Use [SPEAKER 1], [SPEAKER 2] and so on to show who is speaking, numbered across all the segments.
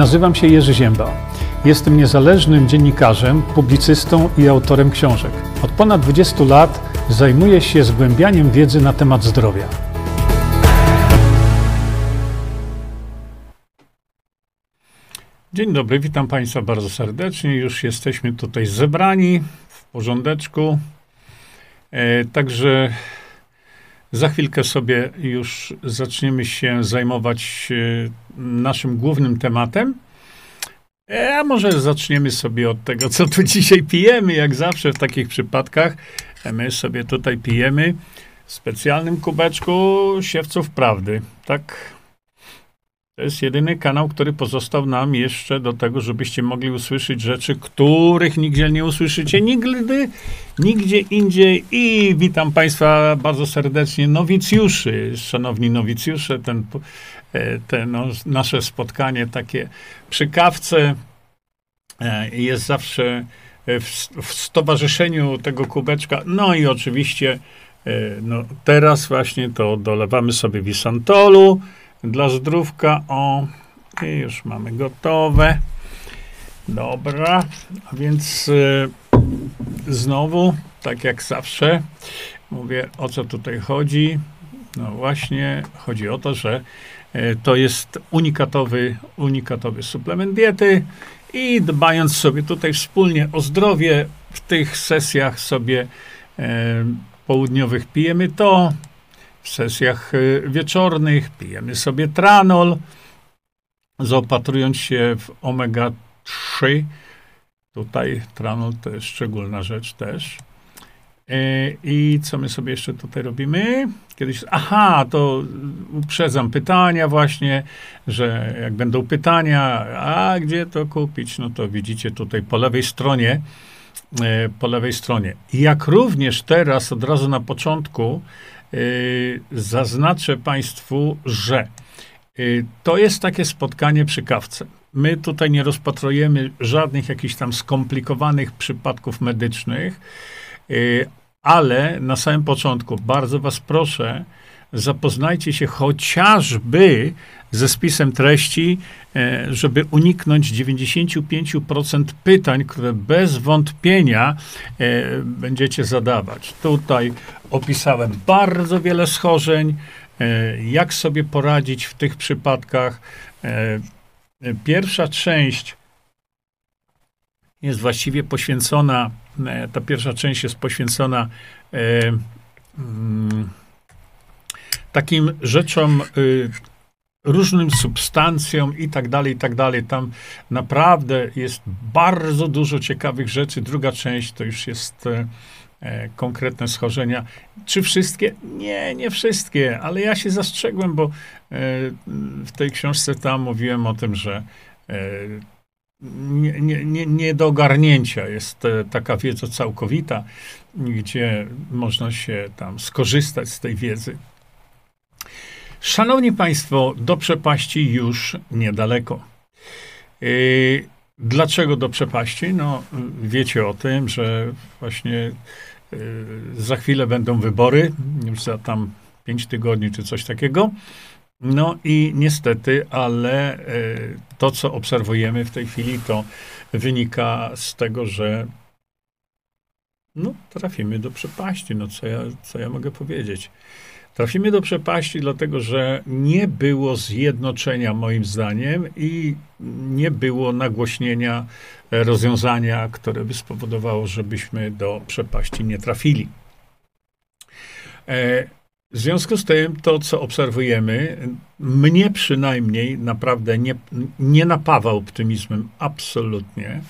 [SPEAKER 1] Nazywam się Jerzy Ziemba. Jestem niezależnym dziennikarzem, publicystą i autorem książek. Od ponad 20 lat zajmuję się zgłębianiem wiedzy na temat zdrowia. Dzień dobry, witam Państwa bardzo serdecznie. Już jesteśmy tutaj zebrani w porządeczku. E, także za chwilkę sobie już zaczniemy się zajmować e, naszym głównym tematem. E, a może zaczniemy sobie od tego, co tu dzisiaj pijemy, jak zawsze w takich przypadkach. E, my sobie tutaj pijemy w specjalnym kubeczku siewców prawdy. Tak, to jest jedyny kanał, który pozostał nam jeszcze do tego, żebyście mogli usłyszeć rzeczy, których nigdzie nie usłyszycie nigdy, nigdzie indziej. I witam Państwa bardzo serdecznie, nowicjuszy, szanowni nowicjusze, ten, e, te no, nasze spotkanie takie przy kawce e, jest zawsze w, w stowarzyszeniu tego kubeczka. No i oczywiście e, no, teraz właśnie to dolewamy sobie wisantolu, dla zdrówka. O, i już mamy gotowe. Dobra, a więc y, znowu, tak jak zawsze, mówię o co tutaj chodzi. No właśnie, chodzi o to, że y, to jest unikatowy, unikatowy suplement diety i dbając sobie tutaj wspólnie o zdrowie, w tych sesjach sobie y, południowych pijemy to, w sesjach y, wieczornych pijemy sobie tranol, zaopatrując się w omega-3. Tutaj tranol to jest szczególna rzecz też. Y, I co my sobie jeszcze tutaj robimy? Kiedyś, aha, to uprzedzam pytania właśnie, że jak będą pytania, a gdzie to kupić? No to widzicie tutaj po lewej stronie, y, po lewej stronie. Jak również teraz od razu na początku zaznaczę Państwu, że y, to jest takie spotkanie przy kawce. My tutaj nie rozpatrujemy żadnych jakichś tam skomplikowanych przypadków medycznych, y, ale na samym początku bardzo Was proszę, zapoznajcie się chociażby ze spisem treści, e, żeby uniknąć 95% pytań, które bez wątpienia e, będziecie zadawać. Tutaj opisałem bardzo wiele schorzeń, e, jak sobie poradzić w tych przypadkach. Pierwsza część jest właściwie poświęcona, ta pierwsza część jest poświęcona mm, takim rzeczom, y, różnym substancjom i tak dalej, i tak dalej. Tam naprawdę jest bardzo dużo ciekawych rzeczy. Druga część to już jest e, e, konkretne schorzenia. Czy wszystkie? Nie, nie wszystkie, ale ja się zastrzegłem, bo e, w tej książce tam mówiłem o tym, że e, nie, nie, nie, nie do ogarnięcia jest e, taka wiedza całkowita, gdzie można się tam skorzystać z tej wiedzy. Szanowni Państwo, do przepaści już niedaleko. Yy, dlaczego do przepaści? No, wiecie o tym, że właśnie yy, za chwilę będą wybory, już za tam pięć tygodni czy coś takiego. No i niestety, ale yy, to, co obserwujemy w tej chwili, to wynika z tego, że no, trafimy do przepaści. No, co ja, co ja mogę powiedzieć? Trafimy do przepaści, dlatego że nie było zjednoczenia, moim zdaniem, i nie było nagłośnienia rozwiązania, które by spowodowało, żebyśmy do przepaści nie trafili. E, w związku z tym, to co obserwujemy, mnie przynajmniej naprawdę nie, nie napawa optymizmem absolutnie,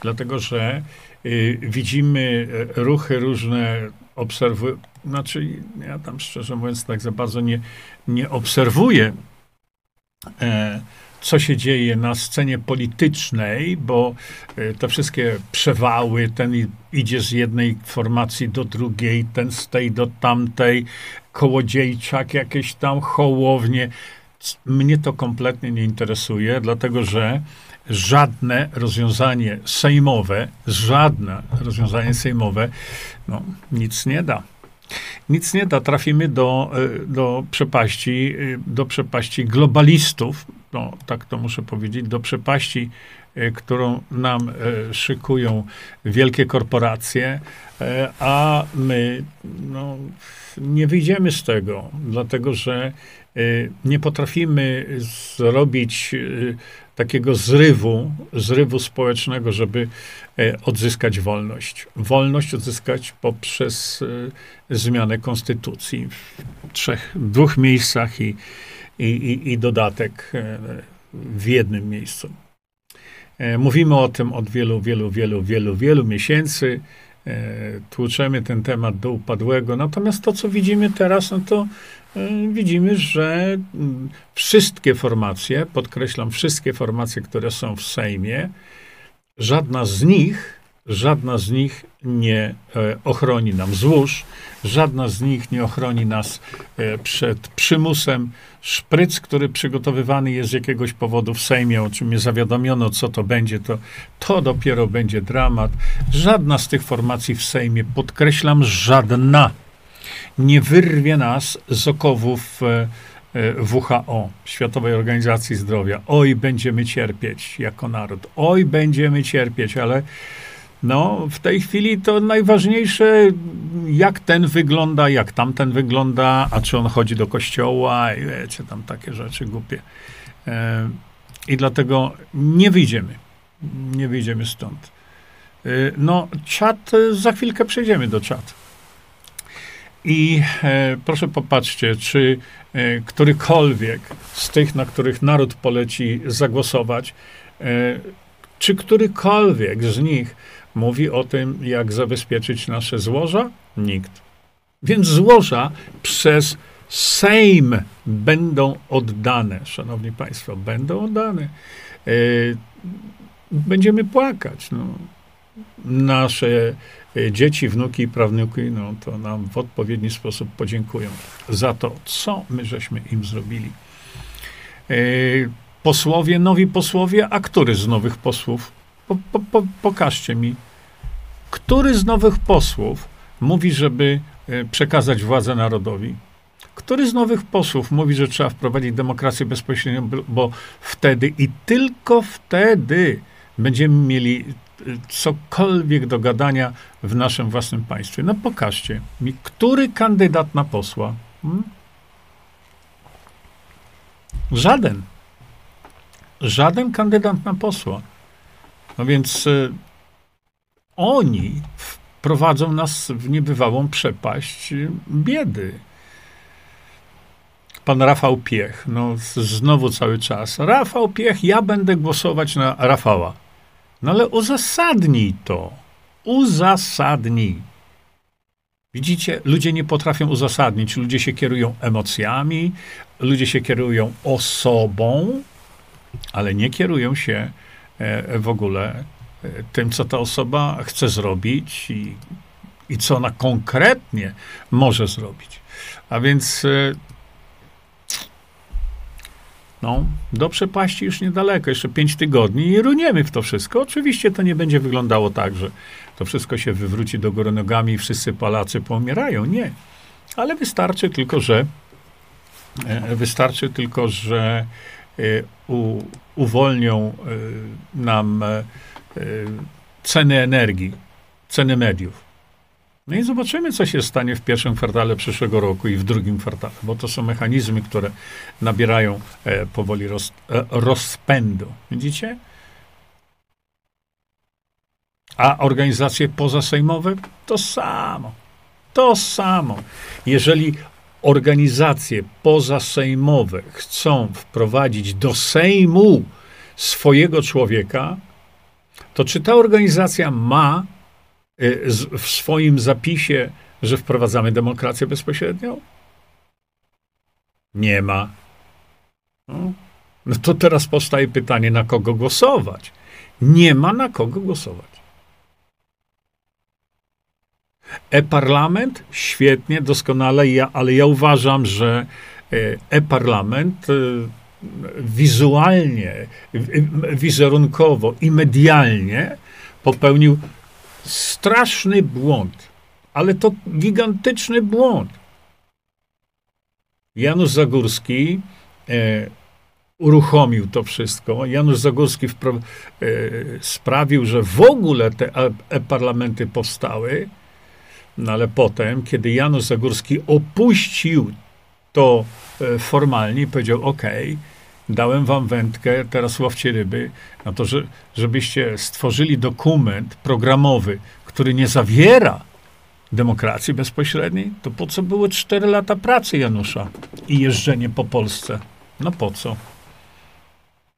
[SPEAKER 1] dlatego że y, widzimy ruchy różne, obserwujemy, znaczy, ja tam szczerze mówiąc tak za bardzo nie, nie obserwuję, e, co się dzieje na scenie politycznej, bo e, te wszystkie przewały, ten idzie z jednej formacji do drugiej, ten z tej do tamtej, kołodziejczak, jakieś tam hołownie. Mnie to kompletnie nie interesuje, dlatego że żadne rozwiązanie sejmowe, żadne rozwiązanie sejmowe, no, nic nie da nic nie da. Trafimy do, e, do przepaści, e, do przepaści globalistów, no, tak to muszę powiedzieć, do przepaści, e, którą nam szykują wielkie korporacje, a my no, nie wyjdziemy z tego, dlatego że nie potrafimy zrobić takiego zrywu, zrywu społecznego, żeby odzyskać wolność. Wolność odzyskać poprzez zmianę konstytucji w trzech, dwóch miejscach i, i, i, dodatek e, w jednym miejscu. E, mówimy o tym od wielu, wielu, wielu, wielu, wielu miesięcy. E, tłuczemy ten temat do upadłego. Natomiast to, co widzimy teraz, no to widzimy, że mm, wszystkie formacje, podkreślam, wszystkie formacje, które są w Sejmie, żadna z nich Żadna z nich nie e, ochroni nam złóż, żadna z nich nie ochroni nas e, przed przymusem. Szpryc, który przygotowywany jest z jakiegoś powodu w Sejmie, o czym mnie zawiadomiono, co to będzie, to, to dopiero będzie dramat. Żadna z tych formacji w Sejmie, podkreślam, żadna, nie wyrwie nas z okowów e, WHO, Światowej Organizacji Zdrowia. Oj, będziemy cierpieć jako naród. Oj, będziemy cierpieć, ale no, w tej chwili to najważniejsze, jak ten wygląda, jak tamten wygląda, a czy on chodzi do kościoła i wiecie, tam takie rzeczy głupie. E, I dlatego nie wyjdziemy. Nie wyjdziemy stąd. E, no, czat, za chwilkę przejdziemy do czat. I e, proszę popatrzcie, czy e, którykolwiek z tych, na których naród poleci zagłosować, e, czy którykolwiek z nich mówi o tym, jak zabezpieczyć nasze złoża? Nikt. Więc złoża przez Sejm będą oddane, szanowni państwo, będą oddane. E, będziemy płakać. No. Nasze dzieci, wnuki i prawnuki, no to nam w odpowiedni sposób podziękują za to, co my żeśmy im zrobili. E, posłowie, nowi posłowie, a który z nowych posłów po, po, po, pokażcie mi, który z nowych posłów mówi, żeby e, przekazać władzę narodowi? Który z nowych posłów mówi, że trzeba wprowadzić demokrację bezpośrednią, bo wtedy i tylko wtedy będziemy mieli cokolwiek do gadania w naszym własnym państwie? No pokażcie mi, który kandydat na posła? Hmm? Żaden. Żaden kandydat na posła. No więc y, oni wprowadzą nas w niebywałą przepaść y, biedy. Pan Rafał Piech, no znowu cały czas. Rafał Piech, ja będę głosować na Rafała. No ale uzasadnij to. Uzasadnij. Widzicie, ludzie nie potrafią uzasadnić. Ludzie się kierują emocjami, ludzie się kierują osobą, ale nie kierują się E, w ogóle e, tym, co ta osoba chce zrobić i, i co ona konkretnie może zrobić. A więc e, no, do przepaści już niedaleko, jeszcze pięć tygodni i runiemy w to wszystko. Oczywiście to nie będzie wyglądało tak, że to wszystko się wywróci do góry nogami i wszyscy Polacy pomierają. Nie. Ale wystarczy tylko, że wystarczy tylko, że u, uwolnią y, nam ceny energii, ceny mediów. No i zobaczymy, co się stanie w pierwszym kwartale przyszłego roku i w drugim kwartale, bo to są mechanizmy, które nabierają e, powoli roz, e, rozpędu. Widzicie? A organizacje pozasejmowe to samo. To samo. Jeżeli organizacje pozasejmowe chcą wprowadzić do Sejmu swojego człowieka, to czy ta organizacja ma w swoim zapisie, że wprowadzamy demokrację bezpośrednią? Nie ma. No, no to teraz powstaje pytanie, na kogo głosować. Nie ma na kogo głosować. E-parlament? Świetnie, doskonale, ja, ale ja uważam, że e, e-parlament e, wizualnie, wizerunkowo i medialnie popełnił straszny błąd, ale to gigantyczny błąd. Janusz Zagórski e, uruchomił to wszystko. Janusz Zagórski wpro- e, sprawił, że w ogóle te e-parlamenty powstały, no ale potem, kiedy Janusz Zagórski opuścił to e, formalnie powiedział, ok, dałem wam wędkę, teraz łowcie ryby, no to, że, żebyście stworzyli dokument programowy, który nie zawiera demokracji bezpośredniej, to po co były cztery lata pracy Janusza i jeżdżenie po Polsce? No po co?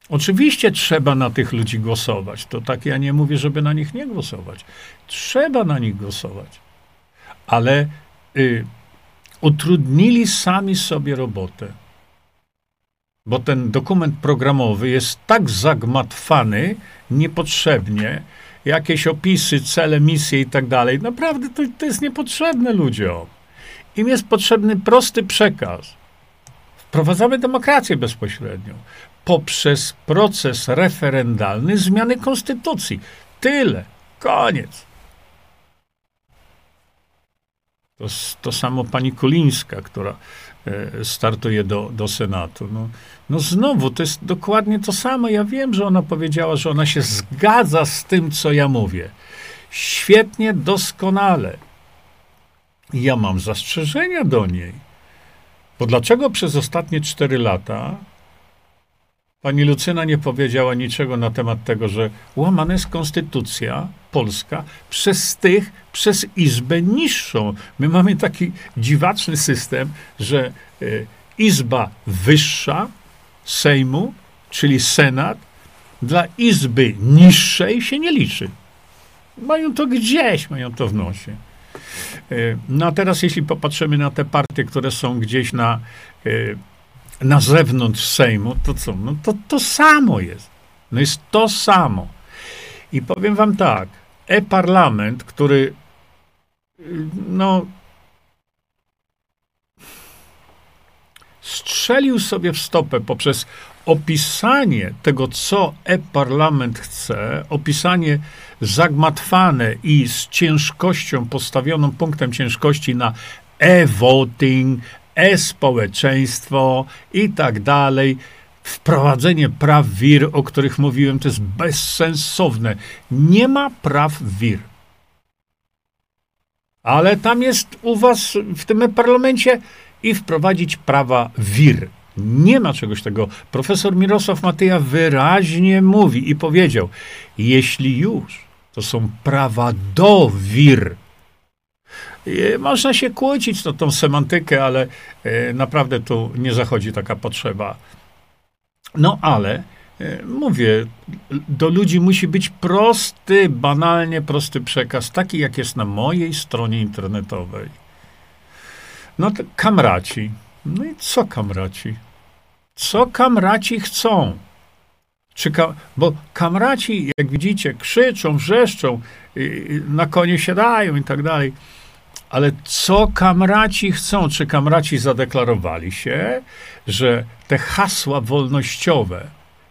[SPEAKER 1] Oczywiście trzeba na tych ludzi głosować. To tak ja nie mówię, żeby na nich nie głosować. Trzeba na nich głosować. Ale y, utrudnili sami sobie robotę. Bo ten dokument programowy jest tak zagmatwany niepotrzebnie, jakieś opisy, cele, misje i tak dalej. Naprawdę to, to jest niepotrzebne ludziom. Im jest potrzebny prosty przekaz. Wprowadzamy demokrację bezpośrednią poprzez proces referendalny zmiany konstytucji. Tyle. Koniec. To, to samo pani Kolińska, która e, startuje do, do Senatu. No, no znowu, to jest dokładnie to samo. Ja wiem, że ona powiedziała, że ona się zgadza z tym, co ja mówię. Świetnie, doskonale. Ja mam zastrzeżenia do niej. Bo dlaczego przez ostatnie cztery lata Pani Lucyna nie powiedziała niczego na temat tego, że łamana jest konstytucja polska przez tych, przez Izbę niższą. My mamy taki dziwaczny system, że y, Izba wyższa Sejmu, czyli Senat, dla Izby niższej się nie liczy. Mają to gdzieś, mają to w nosie. Y, no a teraz, jeśli popatrzymy na te partie, które są gdzieś na y, na zewnątrz Sejmu, to co? No to to samo jest. No jest to samo. I powiem wam tak, e-parlament, który no strzelił sobie w stopę poprzez opisanie tego, co e-parlament chce, opisanie zagmatwane i z ciężkością, postawioną punktem ciężkości na e-voting, e-społeczeństwo i tak dalej. Wprowadzenie praw WIR, o których mówiłem, to jest bezsensowne. Nie ma praw WIR. Ale tam jest u was w tym parlamencie i wprowadzić prawa WIR. Nie ma czegoś tego. Profesor Mirosław Matyja wyraźnie mówi i powiedział, jeśli już, to są prawa do WIR, można się kłócić na tą semantykę, ale e, naprawdę tu nie zachodzi taka potrzeba. No ale e, mówię, do ludzi musi być prosty, banalnie prosty przekaz, taki jak jest na mojej stronie internetowej. No to kamraci. No i co kamraci? Co kamraci chcą? Czy ka bo kamraci, jak widzicie, krzyczą, wrzeszczą, na konie siadają i tak dalej. Ale co kamraci chcą? Czy kamraci zadeklarowali się, że te hasła wolnościowe,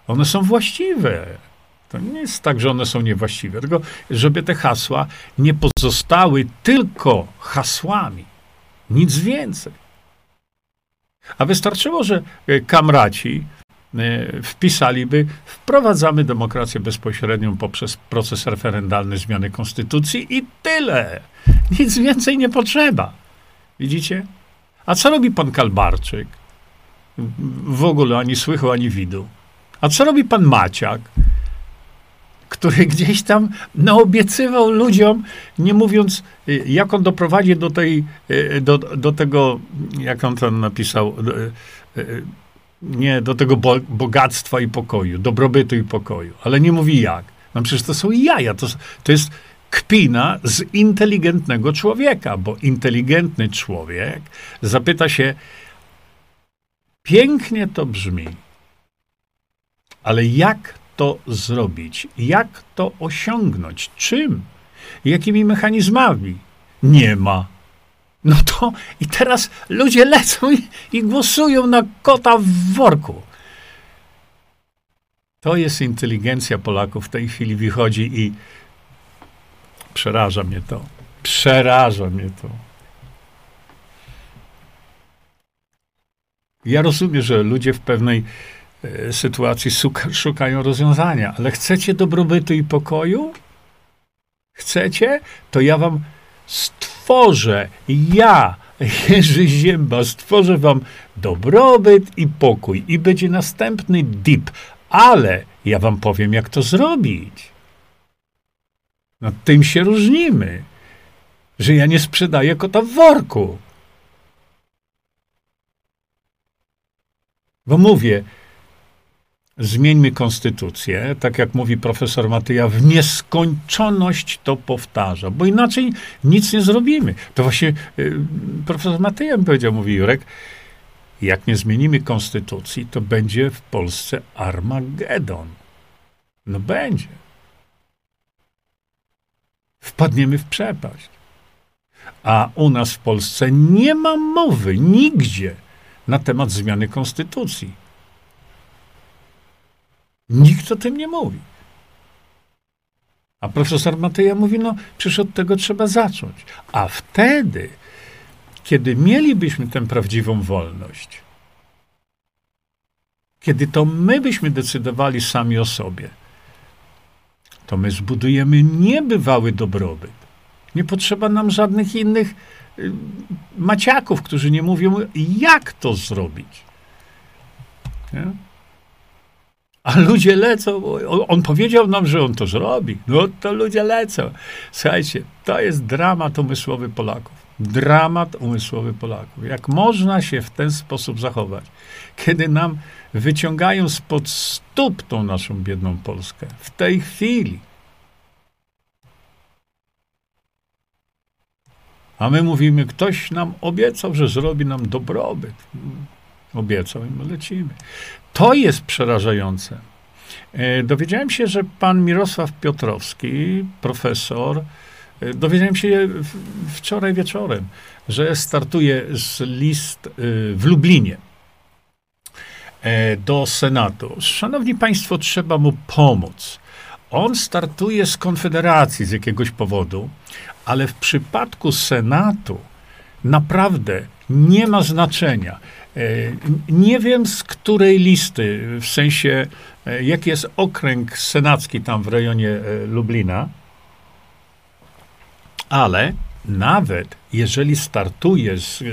[SPEAKER 1] one są właściwe? To nie jest tak, że one są niewłaściwe, tylko żeby te hasła nie pozostały tylko hasłami. Nic więcej. A wystarczyło, że kamraci E, wpisaliby, wprowadzamy demokrację bezpośrednią poprzez proces referendalny zmiany konstytucji i tyle. Nic więcej nie potrzeba. Widzicie? A co robi pan Kalbarczyk? W ogóle ani słychu, ani widu. A co robi pan Maciak? Który gdzieś tam naobiecywał ludziom, nie mówiąc, e, jak on doprowadzi do tej, e, do, do tego, jak on tam napisał, nie, do tego bo bogactwa i pokoju, dobrobytu i pokoju. Ale nie mówi jak. No przecież to są jaja. To, to jest kpina z inteligentnego człowieka, bo inteligentny człowiek zapyta się, pięknie to brzmi, ale jak to zrobić? Jak to osiągnąć? Czym? Jakimi mechanizmami? Nie ma no to i teraz ludzie lecą i, i głosują na kota w worku. To jest inteligencja Polaków w tej chwili wychodzi i przeraża mnie to. Przeraża mnie to. Ja rozumiem, że ludzie w pewnej sytuacji szukają rozwiązania. Ale chcecie dobrobytu i pokoju? Chcecie? To ja wam stworzę, ja, Jerzy Zięba, stworzę wam dobrobyt i pokój. I będzie następny dip. Ale ja wam powiem, jak to zrobić. No tym się różnimy, że ja nie sprzedaję kota w worku. Bo mówię, zmieńmy konstytucję, tak jak mówi profesor Matyja, w nieskończoność to powtarza, bo inaczej nic nie zrobimy. To właśnie y, profesor Matyja powiedział, mówi Jurek, jak nie zmienimy konstytucji, to będzie w Polsce Armagedon. No będzie. Wpadniemy w przepaść. A u nas w Polsce nie ma mowy nigdzie na temat zmiany konstytucji. Nikt o tym nie mówi. A profesor Mateja mówi, no przecież od tego trzeba zacząć. A wtedy, kiedy mielibyśmy tę prawdziwą wolność, kiedy to my byśmy decydowali sami o sobie, to my zbudujemy niebywały dobrobyt. Nie potrzeba nam żadnych innych y, maciaków, którzy nie mówią, jak to zrobić. Nie? A ludzie lecą. On powiedział nam, że on to zrobi. No to ludzie lecą. Słuchajcie, to jest dramat umysłowy Polaków. Dramat umysłowy Polaków. Jak można się w ten sposób zachować, kiedy nam wyciągają spod stóp tą naszą biedną Polskę w tej chwili. A my mówimy, ktoś nam obiecał, że zrobi nam dobrobyt. Obiecał i my lecimy. To jest przerażające. E, dowiedziałem się, że pan Mirosław Piotrowski, profesor, e, dowiedziałem się wczoraj wieczorem, że startuje z list e, w Lublinie do Senatu. Szanowni Państwo, trzeba mu pomóc. On startuje z Konfederacji z jakiegoś powodu, ale w przypadku Senatu naprawdę nie ma znaczenia. E, nie wiem z której listy, w sensie e, jaki jest okręg senacki tam w rejonie e, Lublina, ale nawet jeżeli startuje z,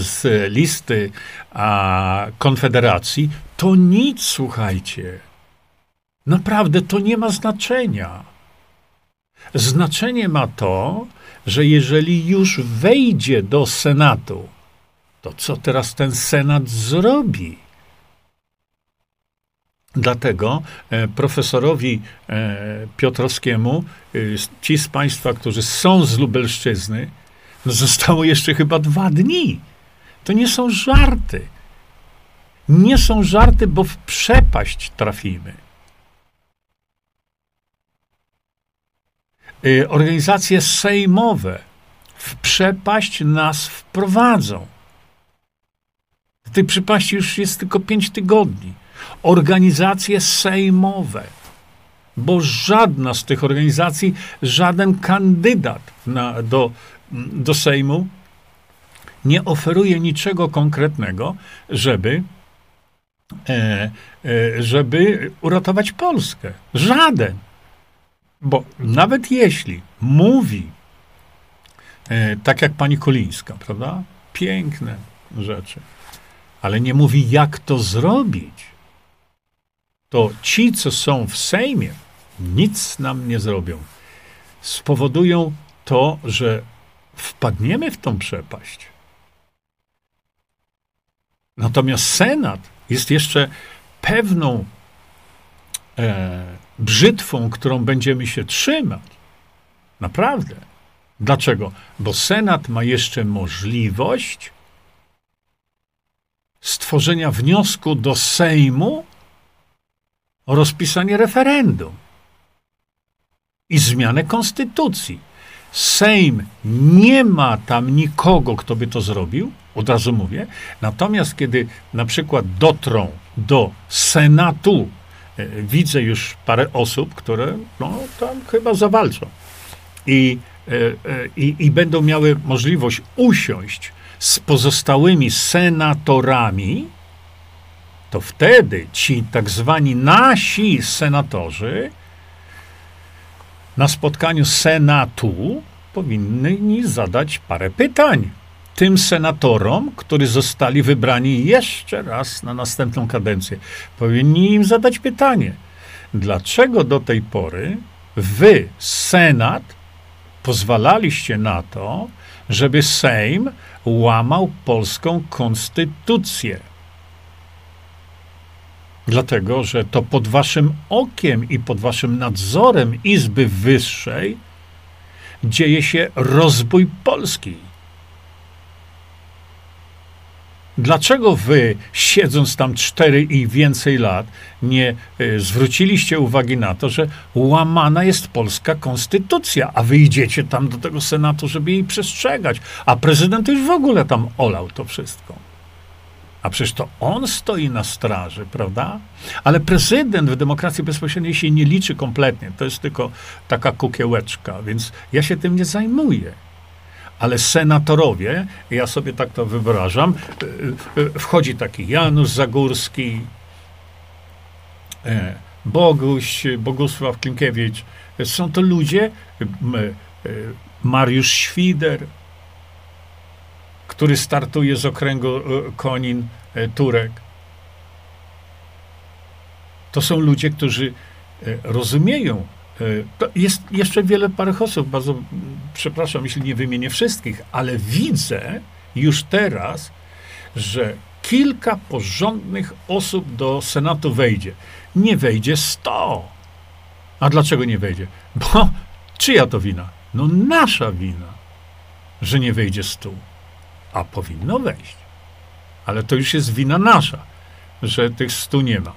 [SPEAKER 1] z listy a, Konfederacji, to nic, słuchajcie. Naprawdę to nie ma znaczenia. Znaczenie ma to, że jeżeli już wejdzie do Senatu, to co teraz ten Senat zrobi? Dlatego e, profesorowi e, Piotrowskiemu, e, ci z Państwa, którzy są z Lubelszczyzny, no zostało jeszcze chyba dwa dni. To nie są żarty. Nie są żarty, bo w przepaść trafimy. Organizacje sejmowe w przepaść nas wprowadzą. Tej przepaści już jest tylko pięć tygodni. Organizacje sejmowe, bo żadna z tych organizacji, żaden kandydat na, do, do Sejmu nie oferuje niczego konkretnego, żeby, e, e, żeby uratować Polskę. Żaden. Bo nawet jeśli mówi, e, tak jak pani Kolińska, prawda? Piękne rzeczy, ale nie mówi, jak to zrobić, to ci, co są w Sejmie, nic nam nie zrobią. Spowodują to, że wpadniemy w tą przepaść. Natomiast Senat jest jeszcze pewną e, brzytwą, którą będziemy się trzymać. Naprawdę. Dlaczego? Bo Senat ma jeszcze możliwość stworzenia wniosku do Sejmu o rozpisanie referendum i zmianę konstytucji. Sejm nie ma tam nikogo, kto by to zrobił, od razu mówię. Natomiast kiedy na przykład dotrą do Senatu E, widzę już parę osób, które no, tam chyba zawalczą. I, e, e, i, i będą miały możliwość usiąść z pozostałymi senatorami to wtedy ci tak zwani nasi senatorzy na spotkaniu Senatu powinni zadać parę pytań tym senatorom, którzy zostali wybrani jeszcze raz na następną kadencję. Powinni im zadać pytanie, dlaczego do tej pory wy, Senat, pozwalaliście na to, żeby Sejm łamał polską konstytucję. Dlatego, że to pod waszym okiem i pod waszym nadzorem Izby Wyższej dzieje się rozbój Polski. Dlaczego wy, siedząc tam cztery i więcej lat, nie y, zwróciliście uwagi na to, że łamana jest polska konstytucja, a wy idziecie tam do tego Senatu, żeby jej przestrzegać, a prezydent już w ogóle tam olał to wszystko. A przecież to on stoi na straży, prawda? Ale prezydent w demokracji bezpośredniej się nie liczy kompletnie. To jest tylko taka kukiełeczka, więc ja się tym nie zajmuję ale senatorowie, ja sobie tak to wyobrażam, e, e, wchodzi taki Janusz Zagórski, e, Boguś, Bogusław Klinkiewicz. Są to ludzie, Mariusz Świder, który startuje z okręgu Konin Turek. To są ludzie, którzy rozumieją E, jest jeszcze wiele parę osób, bardzo przepraszam, jeśli nie wymienię wszystkich, ale widzę już teraz, że kilka porządnych osób do Senatu wejdzie. Nie wejdzie sto. A dlaczego nie wejdzie? Bo czyja to wina? No nasza wina, że nie wejdzie stu. A powinno wejść. Ale to już jest wina nasza, że tych stu nie ma.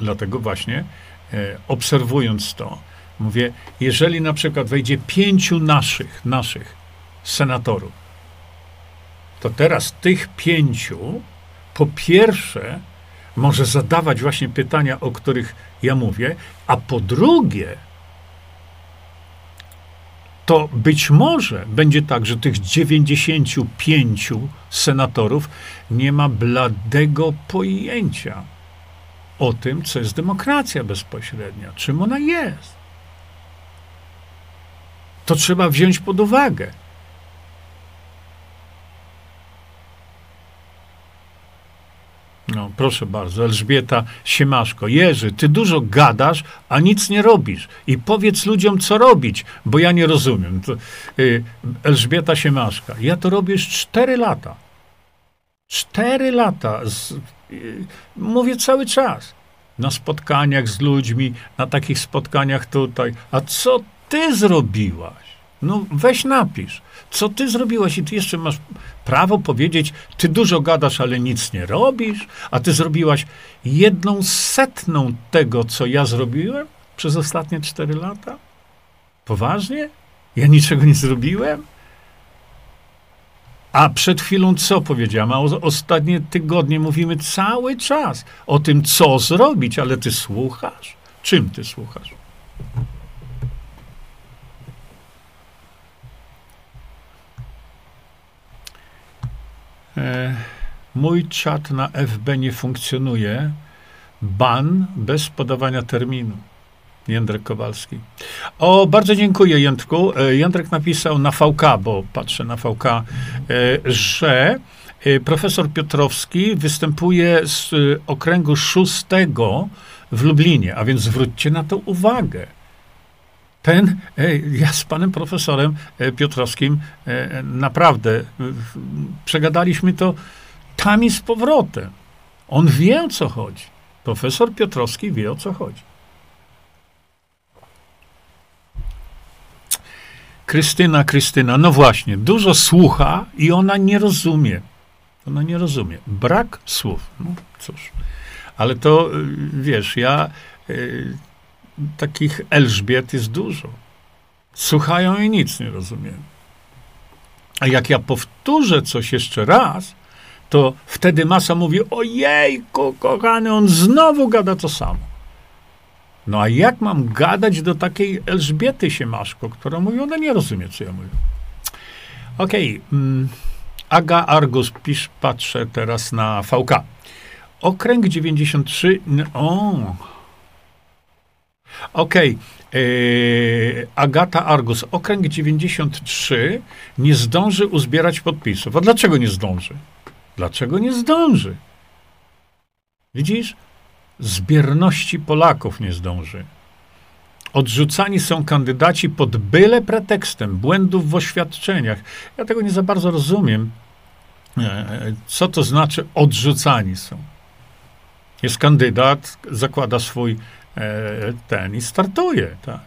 [SPEAKER 1] Dlatego właśnie e, obserwując to, Mówię, jeżeli na przykład wejdzie pięciu naszych, naszych senatorów, to teraz tych pięciu po pierwsze może zadawać właśnie pytania, o których ja mówię, a po drugie, to być może będzie tak, że tych 95 senatorów nie ma bladego pojęcia o tym, co jest demokracja bezpośrednia, czym ona jest to trzeba wziąć pod uwagę. No, proszę bardzo, Elżbieta Siemaszko. Jerzy, ty dużo gadasz, a nic nie robisz. I powiedz ludziom, co robić, bo ja nie rozumiem. To, y, Elżbieta Siemaszka. Ja to robię już cztery lata. Cztery lata. Z, y, mówię cały czas. Na spotkaniach z ludźmi, na takich spotkaniach tutaj. A co ty zrobiłaś? No weź napisz. Co ty zrobiłaś i ty jeszcze masz prawo powiedzieć, ty dużo gadasz, ale nic nie robisz, a ty zrobiłaś jedną setną tego, co ja zrobiłem przez ostatnie cztery lata? Poważnie? Ja niczego nie zrobiłem? A przed chwilą co powiedziałem? A o, ostatnie tygodnie mówimy cały czas o tym, co zrobić, ale ty słuchasz? Czym ty słuchasz? Mój czat na FB nie funkcjonuje. Ban bez podawania terminu. Jędrek Kowalski. O, bardzo dziękuję, Jędrku. E, Jędrek napisał na VK, bo patrzę na VK, e, że profesor Piotrowski występuje z okręgu szóstego w Lublinie, a więc zwróćcie na to uwagę ten, ja z panem profesorem e, Piotrowskim e, naprawdę przegadaliśmy to tam i z powrotem. On wie o co chodzi. Profesor Piotrowski wie o co chodzi. Krystyna, Krystyna, no właśnie, dużo słucha i ona nie rozumie. Ona nie rozumie. Brak słów. No cóż. Ale to, y, wiesz, ja y, takich Elżbiet jest dużo. Słuchają i nic nie rozumieją. A jak ja powtórzę coś jeszcze raz, to wtedy masa mówi: Ojejku, kochany, on znowu gada to samo. No a jak mam gadać do takiej Elżbiety Siemaszko, która mówi, ona nie rozumie, co ja mówię. Okej. Okay. Mm, Aga Argus, pisz, patrzę teraz na VK. Okręg 93. O. Okej. Okay. Agata Argus. Okręg 93 nie zdąży uzbierać podpisów. A dlaczego nie zdąży? Dlaczego nie zdąży? Widzisz? Zbierności Polaków nie zdąży. Odrzucani są kandydaci pod byle pretekstem błędów w oświadczeniach. Ja tego nie za bardzo rozumiem. E, co to znaczy odrzucani są? Jest kandydat, zakłada swój e, ten i startuje, tak.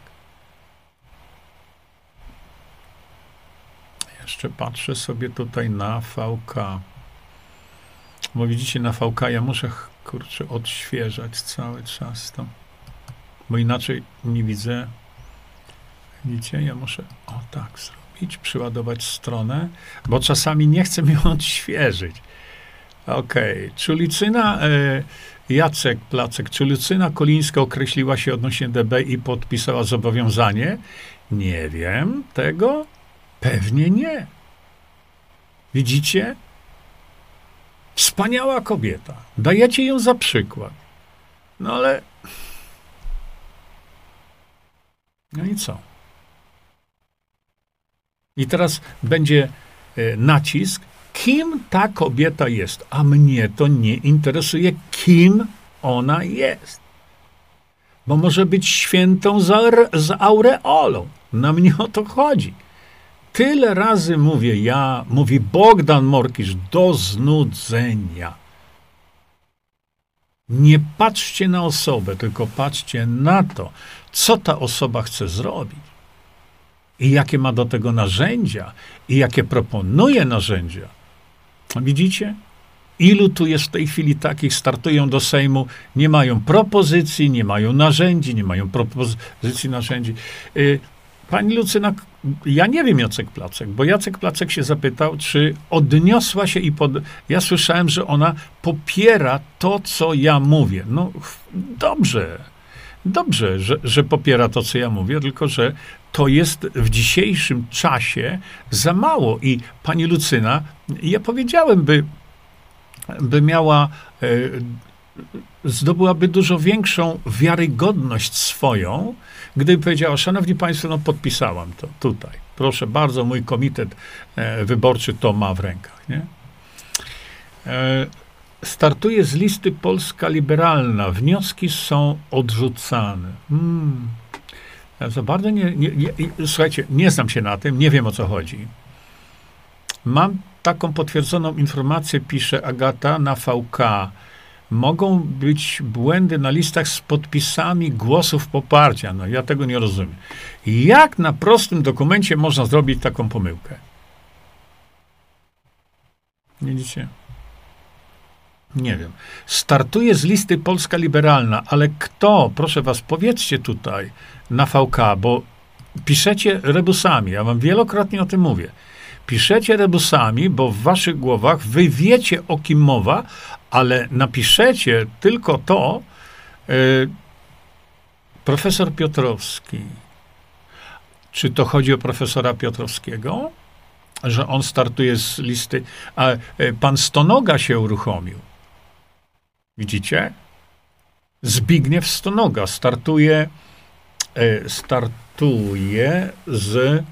[SPEAKER 1] Jeszcze patrzę sobie tutaj na VK. Bo widzicie, na VK ja muszę, kurczę, odświeżać cały czas to. Bo inaczej nie widzę. Widzicie, ja muszę o tak zrobić, przyładować stronę, bo czasami nie chcę ją odświeżyć. Okej, okay. Czulicyna, e, Jacek Placek, czy Lucyna Kolińska określiła się odnośnie DB i podpisała zobowiązanie? Nie wiem tego. Pewnie nie. Widzicie? Wspaniała kobieta. Dajecie ją za przykład. No ale. No i co? I teraz będzie e, nacisk, kim ta kobieta jest. A mnie to nie interesuje, kim ona jest. Bo może być świętą z, aureolą. Na mnie o to chodzi. Tyle razy mówię ja, mówi Bogdan Morkisz, do znudzenia. Nie patrzcie na osobę, tylko patrzcie na to, co ta osoba chce zrobić. I jakie ma do tego narzędzia, i jakie proponuje narzędzia. Widzicie? Ilu tu jest w tej chwili takich, startują do Sejmu, nie mają propozycji, nie mają narzędzi, nie mają propozycji narzędzi. Y, pani Lucyna, ja nie wiem Jacek Placek, bo Jacek Placek się zapytał, czy odniosła się i pod... Ja słyszałem, że ona popiera to, co ja mówię. No dobrze, dobrze, że, że popiera to, co ja mówię, tylko że to jest w dzisiejszym czasie za mało. I pani Lucyna, ja powiedziałem, by, by miała, e, zdobyłaby dużo większą wiarygodność swoją, gdyby powiedziała, szanowni państwo, no podpisałam to tutaj. Proszę bardzo, mój komitet e, wyborczy to ma w rękach. Nie? Startuje z listy Polska Liberalna. Wnioski są odrzucane. Hmm. Ja za bardzo nie, nie, nie, słuchajcie, nie znam się na tym, nie wiem o co chodzi. Mam taką potwierdzoną informację, pisze Agata na VK. Mogą być błędy na listach z podpisami głosów poparcia. No ja tego nie rozumiem. Jak na prostym dokumencie można zrobić taką pomyłkę? Widzicie? Nie wiem. Startuje z listy Polska Liberalna, ale kto, proszę was, powiedzcie tutaj na VK, bo piszecie rebusami, ja wam wielokrotnie o tym mówię. Piszecie rebusami, bo w waszych głowach wy wiecie, o kim mowa, ale napiszecie tylko to, yy, profesor Piotrowski. Czy to chodzi o profesora Piotrowskiego? Że on startuje z listy. A yy, pan Stonoga się uruchomił. Widzicie? Zbigniew Stonoga startuje, e, startuje z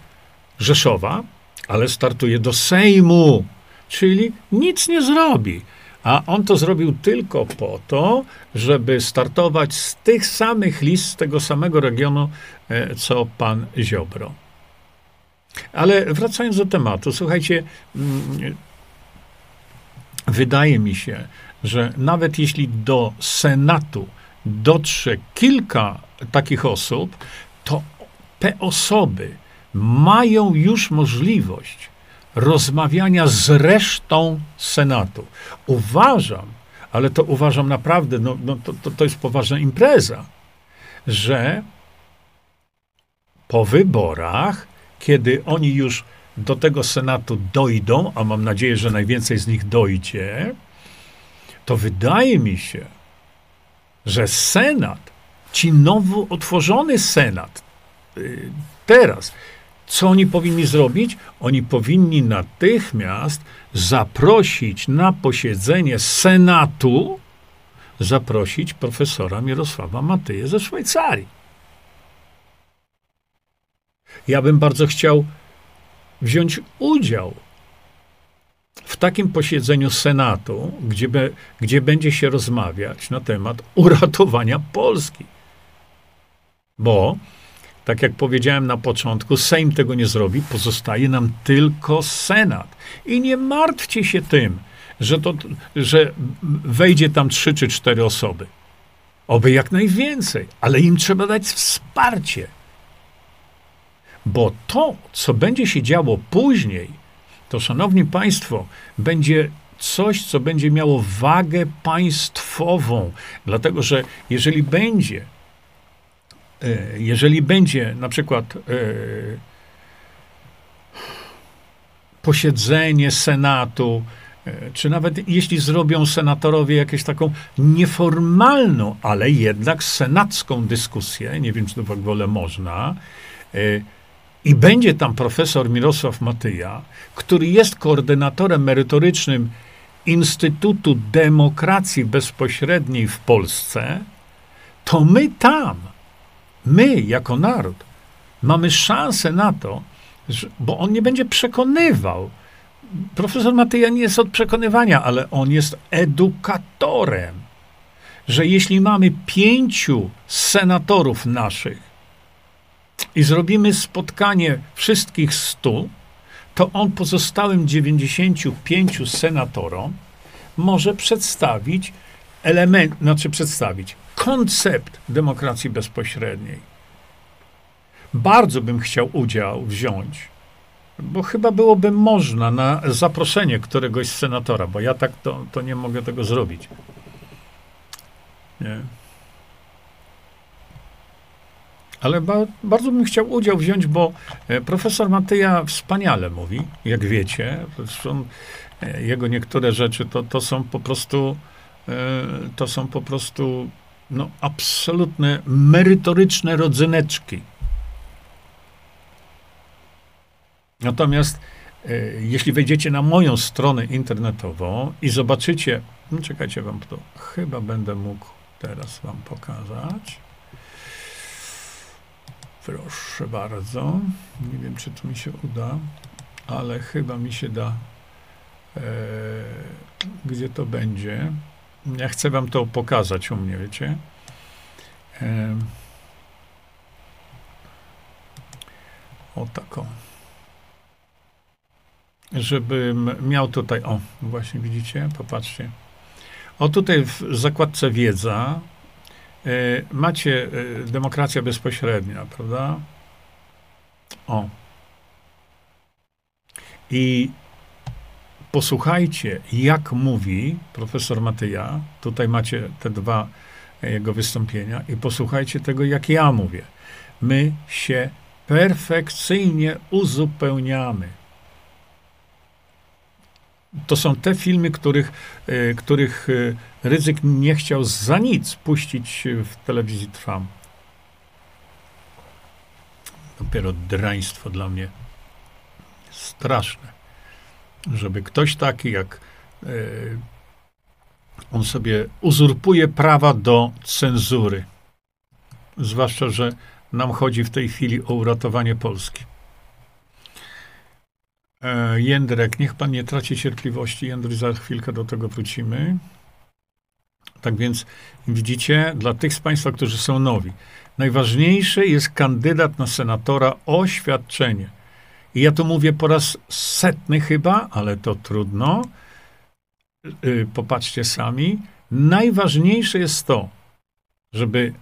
[SPEAKER 1] Rzeszowa, ale startuje do Sejmu, czyli nic nie zrobi. A on to zrobił tylko po to, żeby startować z tych samych list, z tego samego regionu, e, co pan Ziobro. Ale wracając do tematu, słuchajcie, mm, wydaje mi się, że nawet jeśli do Senatu dotrze kilka takich osób, to te osoby mają już możliwość rozmawiania z resztą Senatu. Uważam, ale to uważam naprawdę, no, no to, to, to jest poważna impreza, że po wyborach, kiedy oni już do tego Senatu dojdą, a mam nadzieję, że najwięcej z nich dojdzie, to wydaje mi się, że Senat, ci nowo otworzony Senat, y, teraz, co oni powinni zrobić? Oni powinni natychmiast zaprosić na posiedzenie Senatu zaprosić profesora Mirosława Matyję ze Szwajcarii. Ja bym bardzo chciał wziąć udział w takim posiedzeniu Senatu, gdzie, be, gdzie będzie się rozmawiać na temat uratowania Polski. Bo, tak jak powiedziałem na początku, Sejm tego nie zrobi, pozostaje nam tylko Senat. I nie martwcie się tym, że, to, że wejdzie tam trzy czy cztery osoby. Oby jak najwięcej, ale im trzeba dać wsparcie. Bo to, co będzie się działo później, to szanowni państwo, będzie coś, co będzie miało wagę państwową. Dlatego, że jeżeli będzie, e, jeżeli będzie na przykład e, posiedzenie Senatu, e, czy nawet jeśli zrobią senatorowie jakąś taką nieformalną, ale jednak senacką dyskusję, nie wiem, czy to w ogóle można, i będzie tam profesor Mirosław Matyja, który jest koordynatorem merytorycznym Instytutu Demokracji Bezpośredniej w Polsce, to my tam, my jako naród, mamy szansę na to, że, bo on nie będzie przekonywał. Profesor Matyja nie jest od przekonywania, ale on jest edukatorem. Że jeśli mamy pięciu senatorów naszych, i zrobimy spotkanie wszystkich stu, to on pozostałym 95 senatorom może przedstawić element, znaczy przedstawić koncept demokracji bezpośredniej. Bardzo bym chciał udział wziąć, bo chyba byłoby można na zaproszenie któregoś senatora, bo ja tak to, to nie mogę tego zrobić. Nie. Ale ba bardzo bym chciał udział wziąć, bo e, profesor Matyja wspaniale mówi, jak wiecie. Zresztą e, jego niektóre rzeczy to, to są po prostu e, to są po prostu no, absolutne merytoryczne rodzyneczki. Natomiast jeśli wejdziecie na moją stronę internetową i zobaczycie, no czekajcie wam to, chyba będę mógł teraz wam pokazać. Proszę bardzo. Nie wiem, czy to mi się uda, ale chyba mi się da. E, gdzie to będzie? Ja chcę wam to pokazać u mnie, wiecie? E, o taką. Żebym miał tutaj, o, właśnie widzicie, popatrzcie. O tutaj w zakładce wiedza macie e, demokracja bezpośrednia, prawda? O. I posłuchajcie, jak mówi profesor Matyja. Tutaj macie te dwa jego wystąpienia i posłuchajcie tego, jak ja mówię. My się perfekcyjnie uzupełniamy to są te filmy, których, e, których e, ryzyk nie chciał za nic puścić w telewizji Trwam. Dopiero draństwo dla mnie straszne, żeby ktoś taki jak e, on sobie uzurpuje prawa do cenzury. Zwłaszcza, że nam chodzi w tej chwili o uratowanie Polski. E, Jędrek, niech pan nie traci cierpliwości. Jędry, za chwilkę do tego wrócimy. Tak więc widzicie, dla tych z Państwa, którzy są nowi, najważniejszy jest kandydat na senatora oświadczenie. I ja to mówię po raz setny chyba, ale to trudno. Y, popatrzcie sami. Najważniejsze jest to, żeby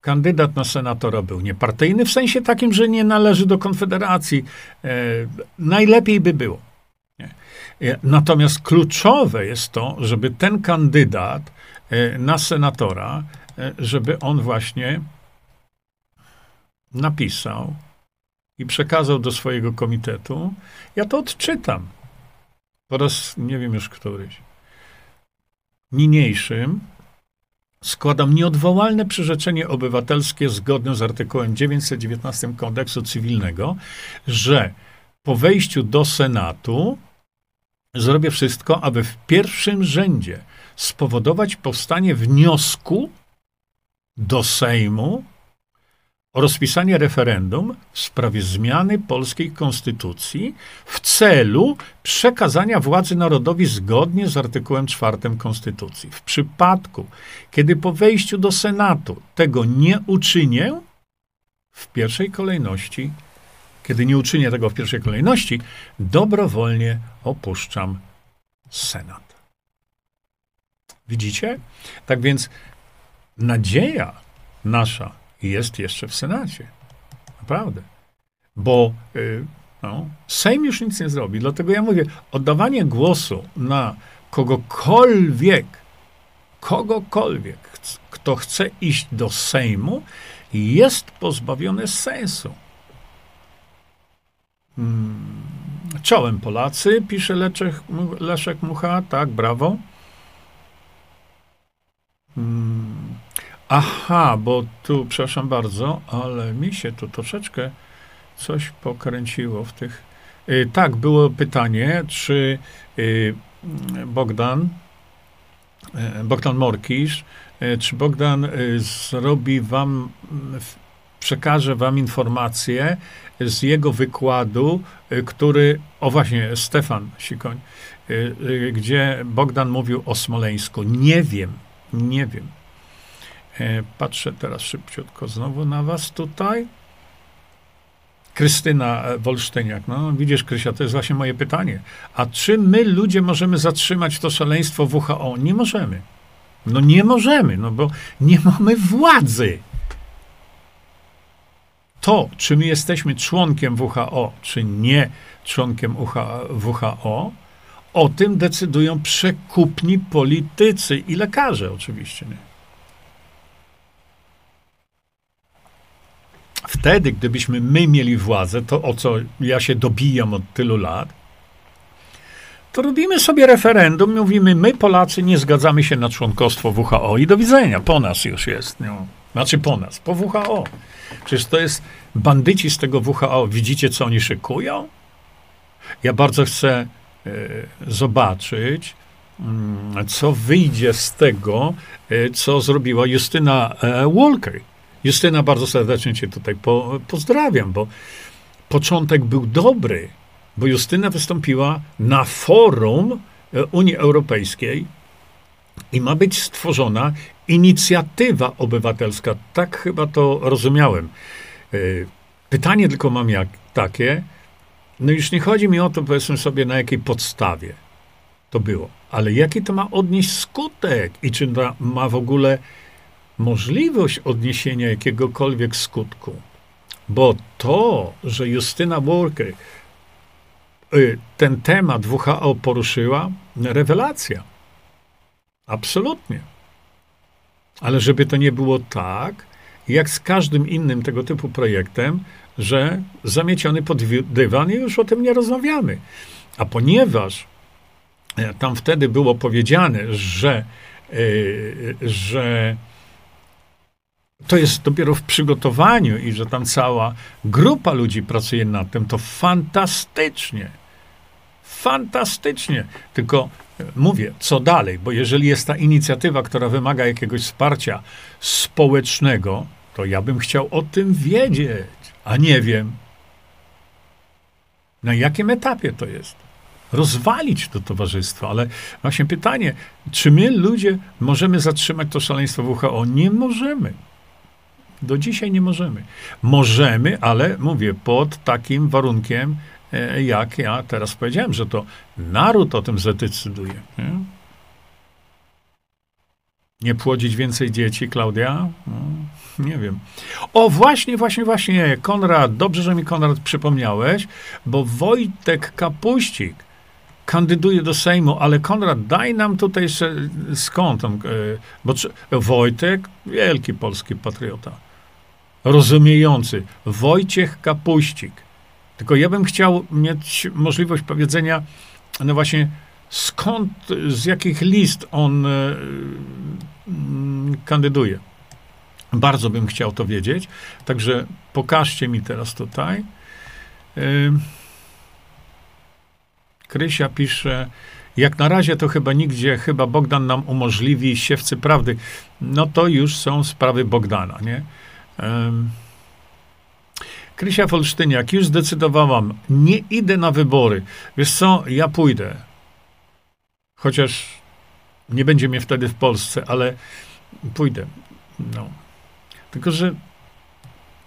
[SPEAKER 1] kandydat na senatora był niepartyjny, w sensie takim, że nie należy do Konfederacji. E, najlepiej by było. E, natomiast kluczowe jest to, żeby ten kandydat e, na senatora, e, żeby on właśnie napisał i przekazał do swojego komitetu. Ja to odczytam. Po raz nie wiem już któryś. Niniejszym składam nieodwołalne przyrzeczenie obywatelskie zgodne z artykułem 919 kodeksu cywilnego, że po wejściu do Senatu zrobię wszystko, aby w pierwszym rzędzie spowodować powstanie wniosku do Sejmu o rozpisanie referendum w sprawie zmiany polskiej konstytucji w celu przekazania władzy narodowi zgodnie z artykułem 4 konstytucji. W przypadku, kiedy po wejściu do Senatu tego nie uczynię, w pierwszej kolejności, kiedy nie uczynię tego w pierwszej kolejności, dobrowolnie opuszczam Senat. Widzicie? Tak więc nadzieja nasza jest jeszcze w Senacie. Naprawdę. Bo y, no, Sejm już nic nie zrobi. Dlatego ja mówię, oddawanie głosu na kogokolwiek, kogokolwiek, kto chce iść do Sejmu, jest pozbawione sensu. Hmm. Czołem Polacy, pisze Leszek, Leszek Mucha, tak, brawo. Hmm. Aha, bo tu, przepraszam bardzo, ale mi się tu troszeczkę coś pokręciło w tych. Yy, tak, było pytanie, czy yy, Bogdan, yy, Bogdan Morkisz, y, czy Bogdan y, zrobi wam, przekaże wam informację z jego wykładu, y, który, o właśnie, Stefan Sikoń, gdzie Bogdan mówił o Smoleńsku. Nie wiem, nie wiem. E, patrzę teraz szybciutko znowu na was tutaj. Krystyna Wolsztyniak. No, widzisz, Krysia, to jest właśnie moje pytanie. A czy my, ludzie, możemy zatrzymać to szaleństwo WHO? Nie możemy. No nie możemy, no bo nie mamy władzy. To, czy my jesteśmy członkiem WHO, czy nie członkiem WHO, o tym decydują przekupni politycy i lekarze oczywiście. Nie? Wtedy, gdybyśmy my mieli władzę, to o co ja się dobijam od tylu lat, to robimy sobie referendum, mówimy, my Polacy nie zgadzamy się na członkostwo WHO i do widzenia, po nas już jest. No. Znaczy po nas, po WHO. Przecież to jest bandyci z tego WHO. Widzicie, co oni szykują? Ja bardzo chcę e, zobaczyć, mm, co wyjdzie z tego, e, co zrobiła Justyna e, Walker. Justyna, bardzo serdecznie Cię tutaj po, pozdrawiam, bo początek był dobry, bo Justyna wystąpiła na forum Unii Europejskiej i ma być stworzona inicjatywa obywatelska. Tak chyba to rozumiałem. E, pytanie tylko mam jak takie, no już nie chodzi mi o to, powiedzmy sobie, na jakiej podstawie to było, ale jaki to ma odnieść skutek i czy ma w ogóle możliwość odniesienia jakiegokolwiek skutku. Bo to, że Justyna Walker y, ten temat WHO poruszyła, rewelacja. Absolutnie. Ale żeby to nie było tak, jak z każdym innym tego typu projektem, że zamieciony pod dywan i już o tym nie rozmawiamy. A ponieważ e, tam wtedy było powiedziane, że, yy, że to jest dopiero w przygotowaniu i że tam cała grupa ludzi pracuje nad tym, to fantastycznie. Fantastycznie. Tylko mówię, co dalej, bo jeżeli jest ta inicjatywa, która wymaga jakiegoś wsparcia społecznego, to ja bym chciał o tym wiedzieć, a nie wiem. Na jakim etapie to jest? Rozwalić to towarzystwo, ale właśnie pytanie, czy my ludzie możemy zatrzymać to szaleństwo WHO? Nie możemy. Do dzisiaj nie możemy. Możemy, ale mówię, pod takim warunkiem, jak ja teraz powiedziałem, że to naród o tym zadecyduje. Nie, nie płodzić więcej dzieci, Klaudia? No, nie wiem. O, właśnie, właśnie, właśnie, Konrad, dobrze, że mi Konrad przypomniałeś, bo Wojtek Kapuścik kandyduje do Sejmu, ale Konrad, daj nam tutaj skąd on, e, bo Wojtek, wielki polski patriota rozumiejący, Wojciech Kapuścik. Tylko ja bym chciał mieć możliwość powiedzenia, no właśnie, skąd, z jakich list on y, kandyduje. Bardzo bym chciał to wiedzieć. Także pokażcie mi teraz tutaj. Y, Krysia pisze, Jak na razie to chyba nigdzie, chyba Bogdan nam umożliwi siewcy prawdy. No to już są sprawy Bogdana, nie? Um, Krysia Folsztyniak, już zdecydowałam, nie idę na wybory. Wiesz co, ja pójdę. Chociaż nie będzie mnie wtedy w Polsce, ale pójdę. No. Tylko, że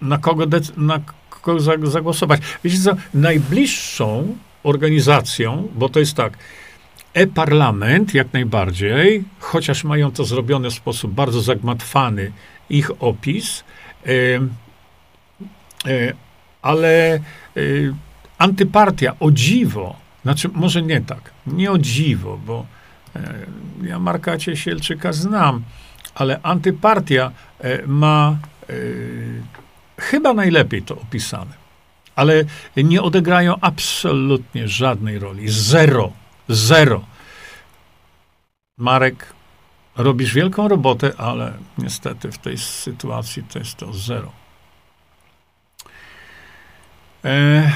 [SPEAKER 1] na kogo, na kogo zagłosować? Wiecie co, najbliższą organizacją, bo to jest tak, e-parlament jak najbardziej, chociaż mają to zrobione w sposób bardzo zagmatwany, ich opis, ale e, antypartia, o dziwo, znaczy może nie tak, nie o dziwo, bo e, ja Marka Ciesielczyka znam, ale antypartia ma chyba najlepiej to opisane. Ale nie odegrają absolutnie żadnej roli. Zero. Zero. Marek, robisz wielką robotę, ale niestety w tej sytuacji to jest to zero. E...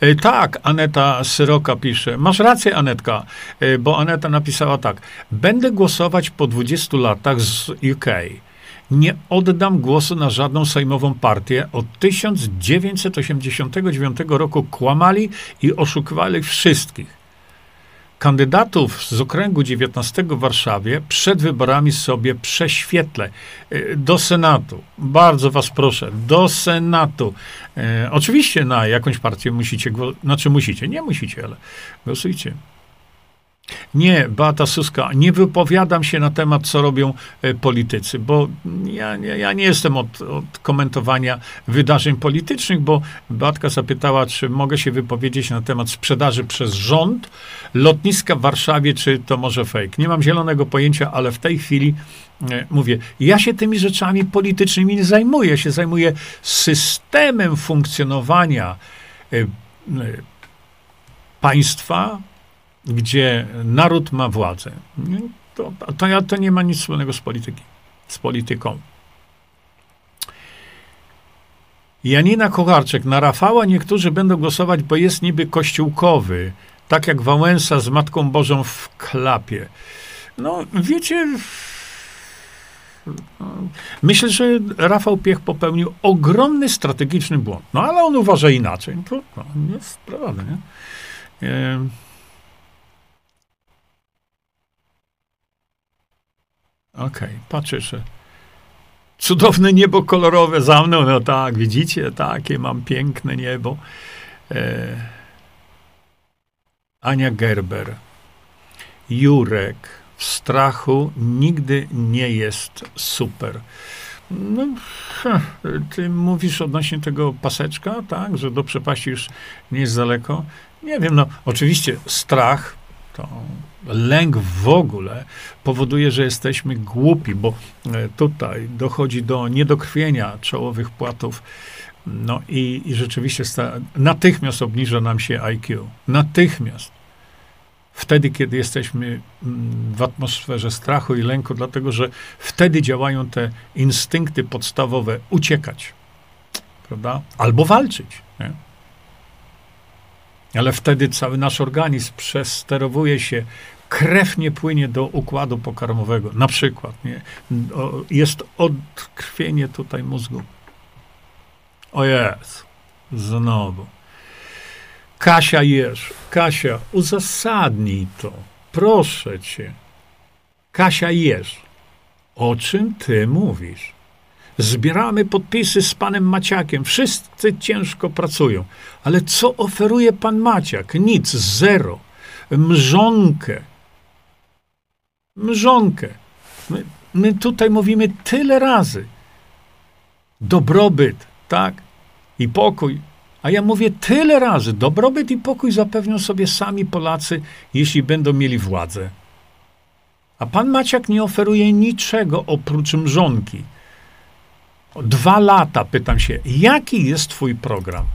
[SPEAKER 1] E, tak, Aneta Syroka pisze. Masz rację, Anetka, e, bo Aneta napisała tak. Będę głosować po 20 latach z UK. Nie oddam głosu na żadną sejmową partię. Od 1989 roku kłamali i oszukiwali wszystkich kandydatów z okręgu 19 w Warszawie przed wyborami sobie prześwietlę y, do Senatu. Bardzo was proszę, do Senatu. E, oczywiście na jakąś partię musicie, znaczy musicie, nie musicie, ale głosujcie. Nie, Beata Suska, nie wypowiadam się na temat, co robią e, politycy, bo ja, ja nie jestem od, od, komentowania wydarzeń politycznych, bo Beatka zapytała, czy mogę się wypowiedzieć na temat sprzedaży przez rząd lotniska w Warszawie, czy to może fake. Nie mam zielonego pojęcia, ale w tej chwili e, mówię, ja się tymi rzeczami politycznymi nie zajmuję, ja się zajmuję systemem funkcjonowania e, państwa, gdzie naród ma władzę, to, to, to nie ma nic wspólnego z polityki, z polityką. Janina Kocharczyk, na Rafała niektórzy będą głosować, bo jest niby kościółkowy, tak jak Wałęsa z Matką Bożą w klapie. No, wiecie, myślę, że Rafał Piech popełnił ogromny strategiczny błąd. No, ale on uważa inaczej. To no, jest prawda, nie? Okej, okay, patrzę, że cudowne niebo kolorowe za mną, no tak, widzicie, takie mam piękne niebo. E... Ania Gerber. Jurek w strachu nigdy nie jest super. No, ty mówisz odnośnie tego paseczka, tak, że do przepaści już nie jest daleko. Nie wiem, no oczywiście strach to lęk w ogóle powoduje, że jesteśmy głupi, bo e, tutaj dochodzi do niedokrwienia czołowych płatów. No i, i rzeczywiście natychmiast obniża nam się IQ. Natychmiast. Wtedy, kiedy jesteśmy mm, w atmosferze strachu i lęku, dlatego że wtedy działają te instynkty podstawowe uciekać, prawda? Albo walczyć. Nie? Ale wtedy cały nasz organizm przesterowuje się krew nie płynie do układu pokarmowego, na przykład, nie? Jest odkrwienie tutaj mózgu. O jest, znowu. Kasia Jerz, Kasia, uzasadnij to, proszę cię. Kasia Jerz, o czym ty mówisz? Zbieramy podpisy z panem Maciakiem. Wszyscy ciężko pracują. Ale co oferuje pan Maciak? Nic, zero. Mrzonkę mrzonkę. My, my tutaj mówimy tyle razy. Dobrobyt, tak? I pokój. A ja mówię tyle razy, dobrobyt i pokój zapewnią sobie sami Polacy, jeśli będą mieli władzę. A pan Maciak nie oferuje niczego oprócz mrzonki. Dwa lata pytam się, jaki jest twój program?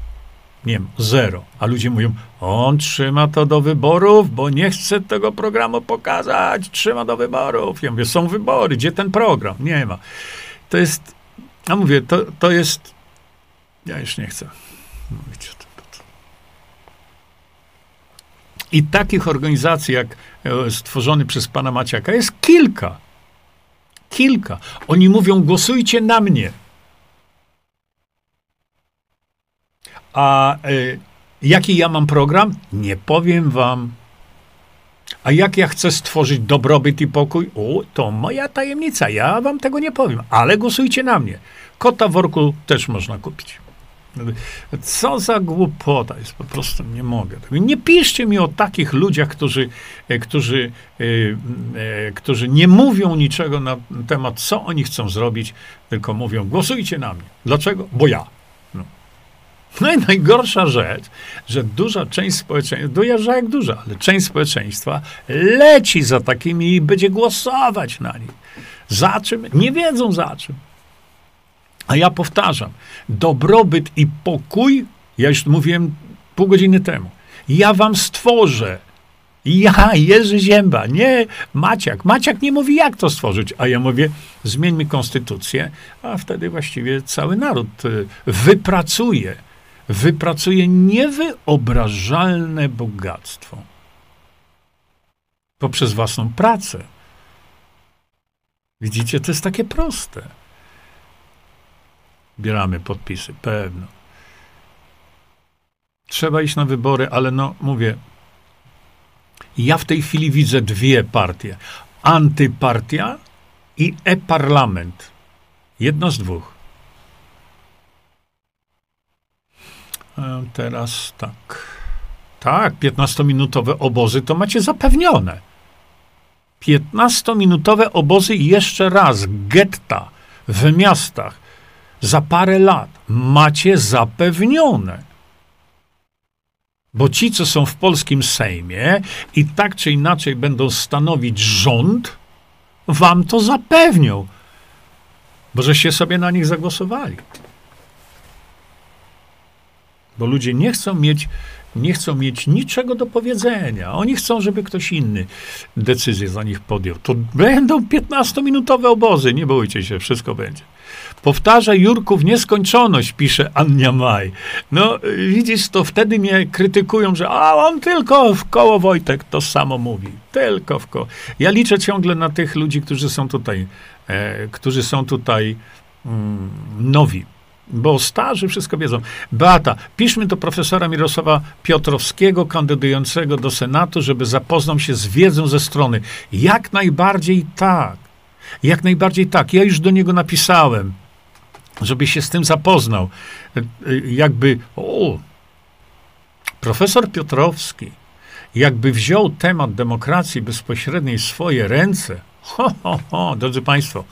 [SPEAKER 1] nie wiem, zero. A ludzie mówią, on trzyma to do wyborów, bo nie chce tego programu pokazać, trzyma do wyborów. Ja mówię, są wybory, gdzie ten program? Nie ma. To jest, a mówię, to, to jest, ja już nie chcę mówić o tym. I takich organizacji, jak e, stworzony przez pana Maciaka, jest kilka. Kilka. Oni mówią, głosujcie na mnie. A y, jaki ja mam program? Nie powiem wam. A jak ja chcę stworzyć dobrobyt i pokój? O, to moja tajemnica. Ja wam tego nie powiem, ale głosujcie na mnie. Kota w worku też można kupić. Co za głupota jest, po prostu nie mogę. Nie piszcie mi o takich ludziach, którzy, e, którzy, e, e, którzy nie mówią niczego na temat, co oni chcą zrobić, tylko mówią, głosujcie na mnie. Dlaczego? Bo ja. No. No i najgorsza rzecz, że duża część społeczeństwa, dojeżdża jak duża, ale część społeczeństwa leci za takimi i będzie głosować na nich. Za czym? Nie wiedzą za czym. A ja powtarzam, dobrobyt i pokój, ja już mówiłem pół godziny temu, ja wam stworzę. Ja, Jerzy Zięba, nie Maciak. Maciak nie mówi, jak to stworzyć, a ja mówię, zmieńmy konstytucję, a wtedy właściwie cały naród y, wypracuje, wypracuje niewyobrażalne bogactwo poprzez własną pracę. Widzicie, to jest takie proste. Bieramy podpisy, pewno. Trzeba iść na wybory, ale no, mówię, ja w tej chwili widzę dwie partie. Antypartia i e-parlament. Jedno z dwóch. Teraz tak. Tak, 15-minutowe obozy to macie zapewnione. 15-minutowe obozy jeszcze raz, getta w miastach za parę lat macie zapewnione. Bo ci, co są w polskim Sejmie i tak czy inaczej będą stanowić rząd, wam to zapewnią, bo żeście sobie na nich zagłosowali. Bo ludzie nie chcą mieć, nie chcą mieć niczego do powiedzenia. Oni chcą, żeby ktoś inny decyzję za nich podjął. To będą 15-minutowe obozy, nie bójcie się, wszystko będzie. Powtarza Jurku w nieskończoność, pisze Ania Maj. No, widzisz, to wtedy mnie krytykują, że a on tylko w koło Wojtek to samo mówi. Tylko w koło. Ja liczę ciągle na tych ludzi, którzy są tutaj, e, którzy są tutaj mm, nowi. Bo starzy wszystko wiedzą. Beata, piszmy do profesora Mirosława Piotrowskiego, kandydującego do Senatu, żeby zapoznał się z wiedzą ze strony. Jak najbardziej tak. Jak najbardziej tak. Ja już do niego napisałem, żeby się z tym zapoznał. Jakby, o, profesor Piotrowski, jakby wziął temat demokracji bezpośredniej w swoje ręce, ho, ho, ho, drodzy Państwo,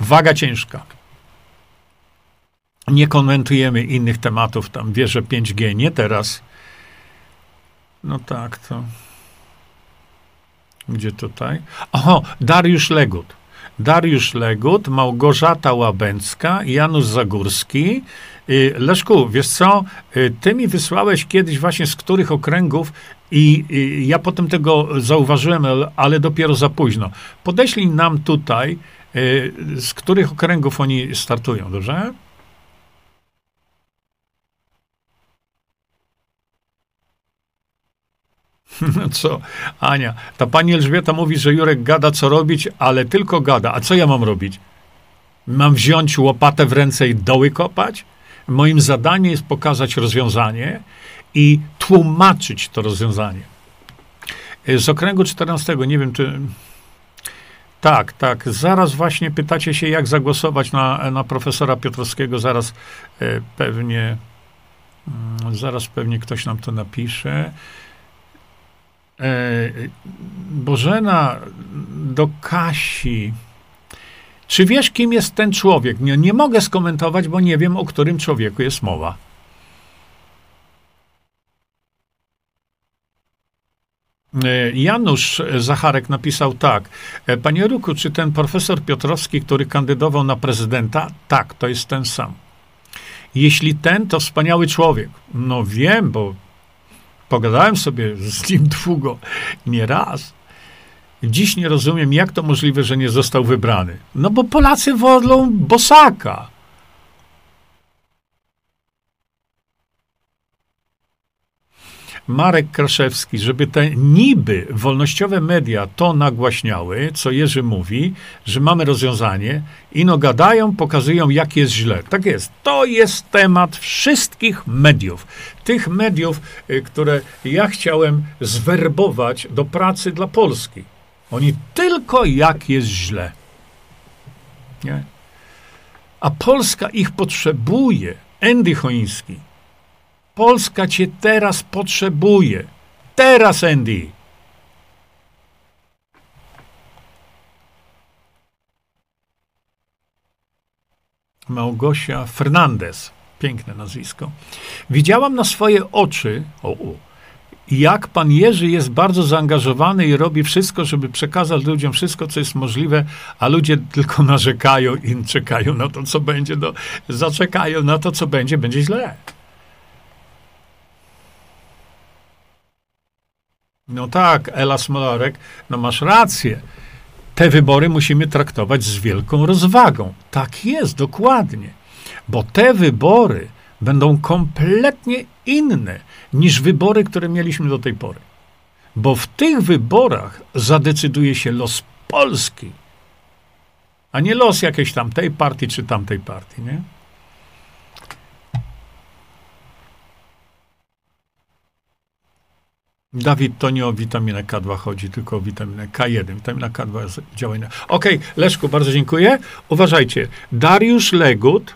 [SPEAKER 1] waga ciężka. Nie komentujemy innych tematów, tam wierzę 5G, nie teraz. No tak, to. Gdzie tutaj? Oho, Dariusz Legut. Dariusz Legut, Małgorzata Łabęcka, Janusz Zagórski. Y, Leszku, wiesz co, y, ty mi wysłałeś kiedyś właśnie z których okręgów i ja potem tego zauważyłem, ale dopiero za późno. Podeślij nam tutaj, y, z których okręgów oni startują, dobrze? No co, Ania, ta pani Elżbieta mówi, że Jurek gada, co robić, ale tylko gada. A co ja mam robić? Mam wziąć łopatę w ręce i doły kopać? Moim zadaniem jest pokazać rozwiązanie i tłumaczyć to rozwiązanie. Z okręgu 14, nie wiem czy. Tak, tak. Zaraz właśnie pytacie się, jak zagłosować na, na profesora Piotrowskiego. Zaraz e, pewnie. Mm, zaraz pewnie ktoś nam to napisze. E, Bożena do Kasi. Czy wiesz, kim jest ten człowiek? Nie, nie mogę skomentować, bo nie wiem, o którym człowieku jest mowa. E, Janusz Zacharek napisał tak. E, panie Ruku, czy ten profesor Piotrowski, który kandydował na prezydenta? Tak, to jest ten sam. Jeśli ten, to wspaniały człowiek. No wiem, bo Pogadałem sobie z nim długo, nie raz. Dziś nie rozumiem, jak to możliwe, że nie został wybrany. No bo Polacy wolą Bosaka. Marek Kraszewski, żeby te niby wolnościowe media to nagłaśniały, co Jerzy mówi, że mamy rozwiązanie, i no gadają, pokazują, jak jest źle. Tak jest. To jest temat wszystkich mediów. Tych mediów, y, które ja chciałem zwerbować do pracy dla Polski. Oni tylko jak jest źle. Nie? A Polska ich potrzebuje. Andy Choiński. Polska cię teraz potrzebuje. Teraz, Andy. Małgosia Fernandez. Piękne nazwisko. Widziałam na swoje oczy, o, jak pan Jerzy jest bardzo zaangażowany i robi wszystko, żeby przekazać ludziom wszystko, co jest możliwe, a ludzie tylko narzekają i czekają na to, co będzie, no, zaczekają na to, co będzie, będzie źle. No tak, Ela Smolarek, no masz rację. Te wybory musimy traktować z wielką rozwagą. Tak jest, dokładnie. Bo te wybory będą kompletnie inne niż wybory, które mieliśmy do tej pory. Bo w tych wyborach zadecyduje się los Polski, a nie los jakiejś tam tej partii czy tamtej partii, nie? Dawid, to nie o witaminę K2 chodzi, tylko o witaminę K1. Witamina K2 działa inna. Okej, okay, Leszku, bardzo dziękuję. Uważajcie. Dariusz Legut,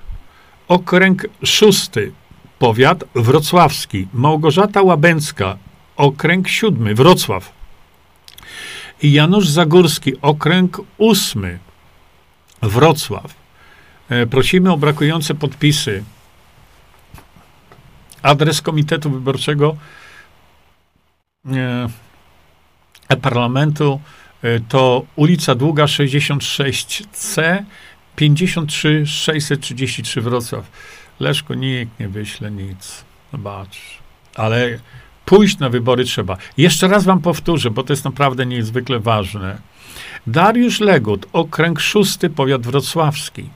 [SPEAKER 1] okręg szósty, powiat wrocławski. Małgorzata Łabęcka, okręg siódmy, Wrocław. I Janusz Zagórski, okręg ósmy, Wrocław. E, prosimy o brakujące podpisy. Adres Komitetu Wyborczego e, e-Parlamentu e, to ulica Długa 66C 53 633 Wrocław. Leszko, nikt nie wyśle nic. Zobacz. Ale pójść na wybory trzeba. Jeszcze raz wam powtórzę, bo to jest naprawdę niezwykle ważne. Dariusz Legut, okręg szósty, powiat wrocławski.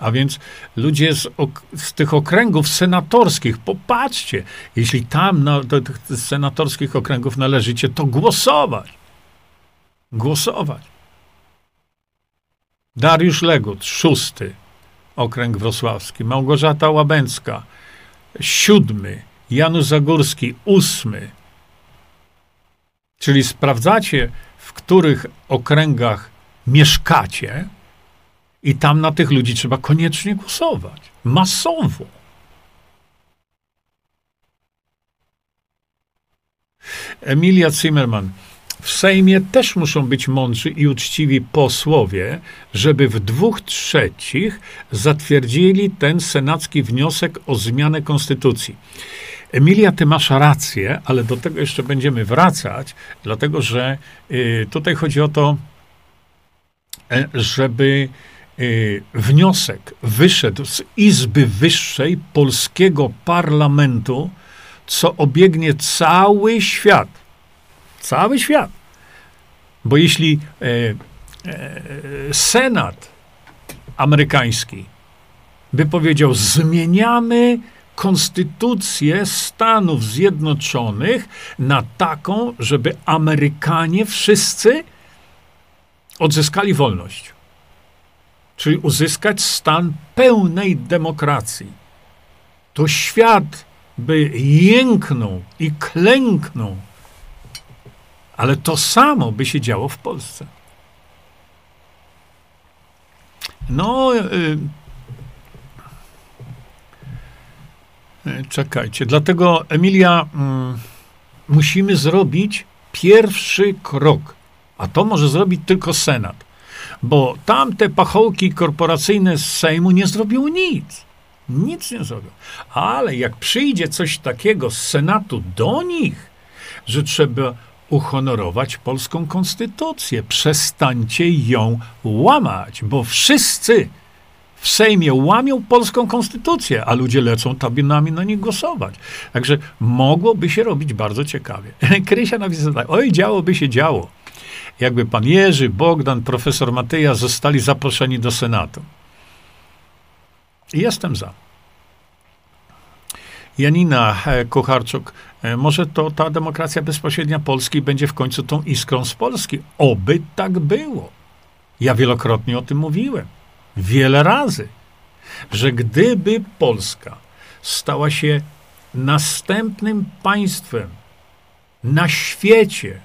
[SPEAKER 1] A więc ludzie z, ok z, tych okręgów senatorskich, popatrzcie, jeśli tam na, do tych senatorskich okręgów należycie, to głosować. Głosować. Dariusz Legut, szósty, okręg wrocławski, Małgorzata Łabęcka, siódmy, Janusz Zagórski, ósmy. Czyli sprawdzacie, w których okręgach mieszkacie i tam na tych ludzi trzeba koniecznie głosować. Masowo. Emilia Zimmerman. W Sejmie też muszą być mądrzy i uczciwi posłowie, żeby w dwóch trzecich zatwierdzili ten senacki wniosek o zmianę konstytucji. Emilia, ty masz rację, ale do tego jeszcze będziemy wracać, dlatego że y, tutaj chodzi o to, e, żeby y, wniosek wyszedł z Izby Wyższej Polskiego Parlamentu, co obiegnie cały świat Cały świat. Bo jeśli e, e, Senat amerykański by powiedział, zmieniamy konstytucję Stanów Zjednoczonych na taką, żeby Amerykanie wszyscy odzyskali wolność. Czyli uzyskać stan pełnej demokracji. To świat by jęknął i klęknął ale to samo by się działo w Polsce. No, yy, czekajcie. Dlatego, Emilia, yy, musimy zrobić pierwszy krok. A to może zrobić tylko Senat. Bo tamte pachołki korporacyjne z Sejmu nie zrobią nic. Nic nie zrobią. Ale jak przyjdzie coś takiego z Senatu do nich, że trzeba uhonorować polską konstytucję. Przestańcie ją łamać, bo wszyscy w Sejmie łamią polską konstytucję, a ludzie lecą tabinami na nich głosować. Także mogłoby się robić bardzo ciekawie. Krysia napisała tak, oj, działoby się działo. Jakby pan Jerzy, Bogdan, profesor Mateja zostali zaproszeni do Senatu. I jestem za. Janina e, Kucharczuk, e, może to ta demokracja bezpośrednia Polski będzie w końcu tą iskrą z Polski. Oby tak było. Ja wielokrotnie o tym mówiłem. Wiele razy. Że gdyby Polska stała się następnym państwem na świecie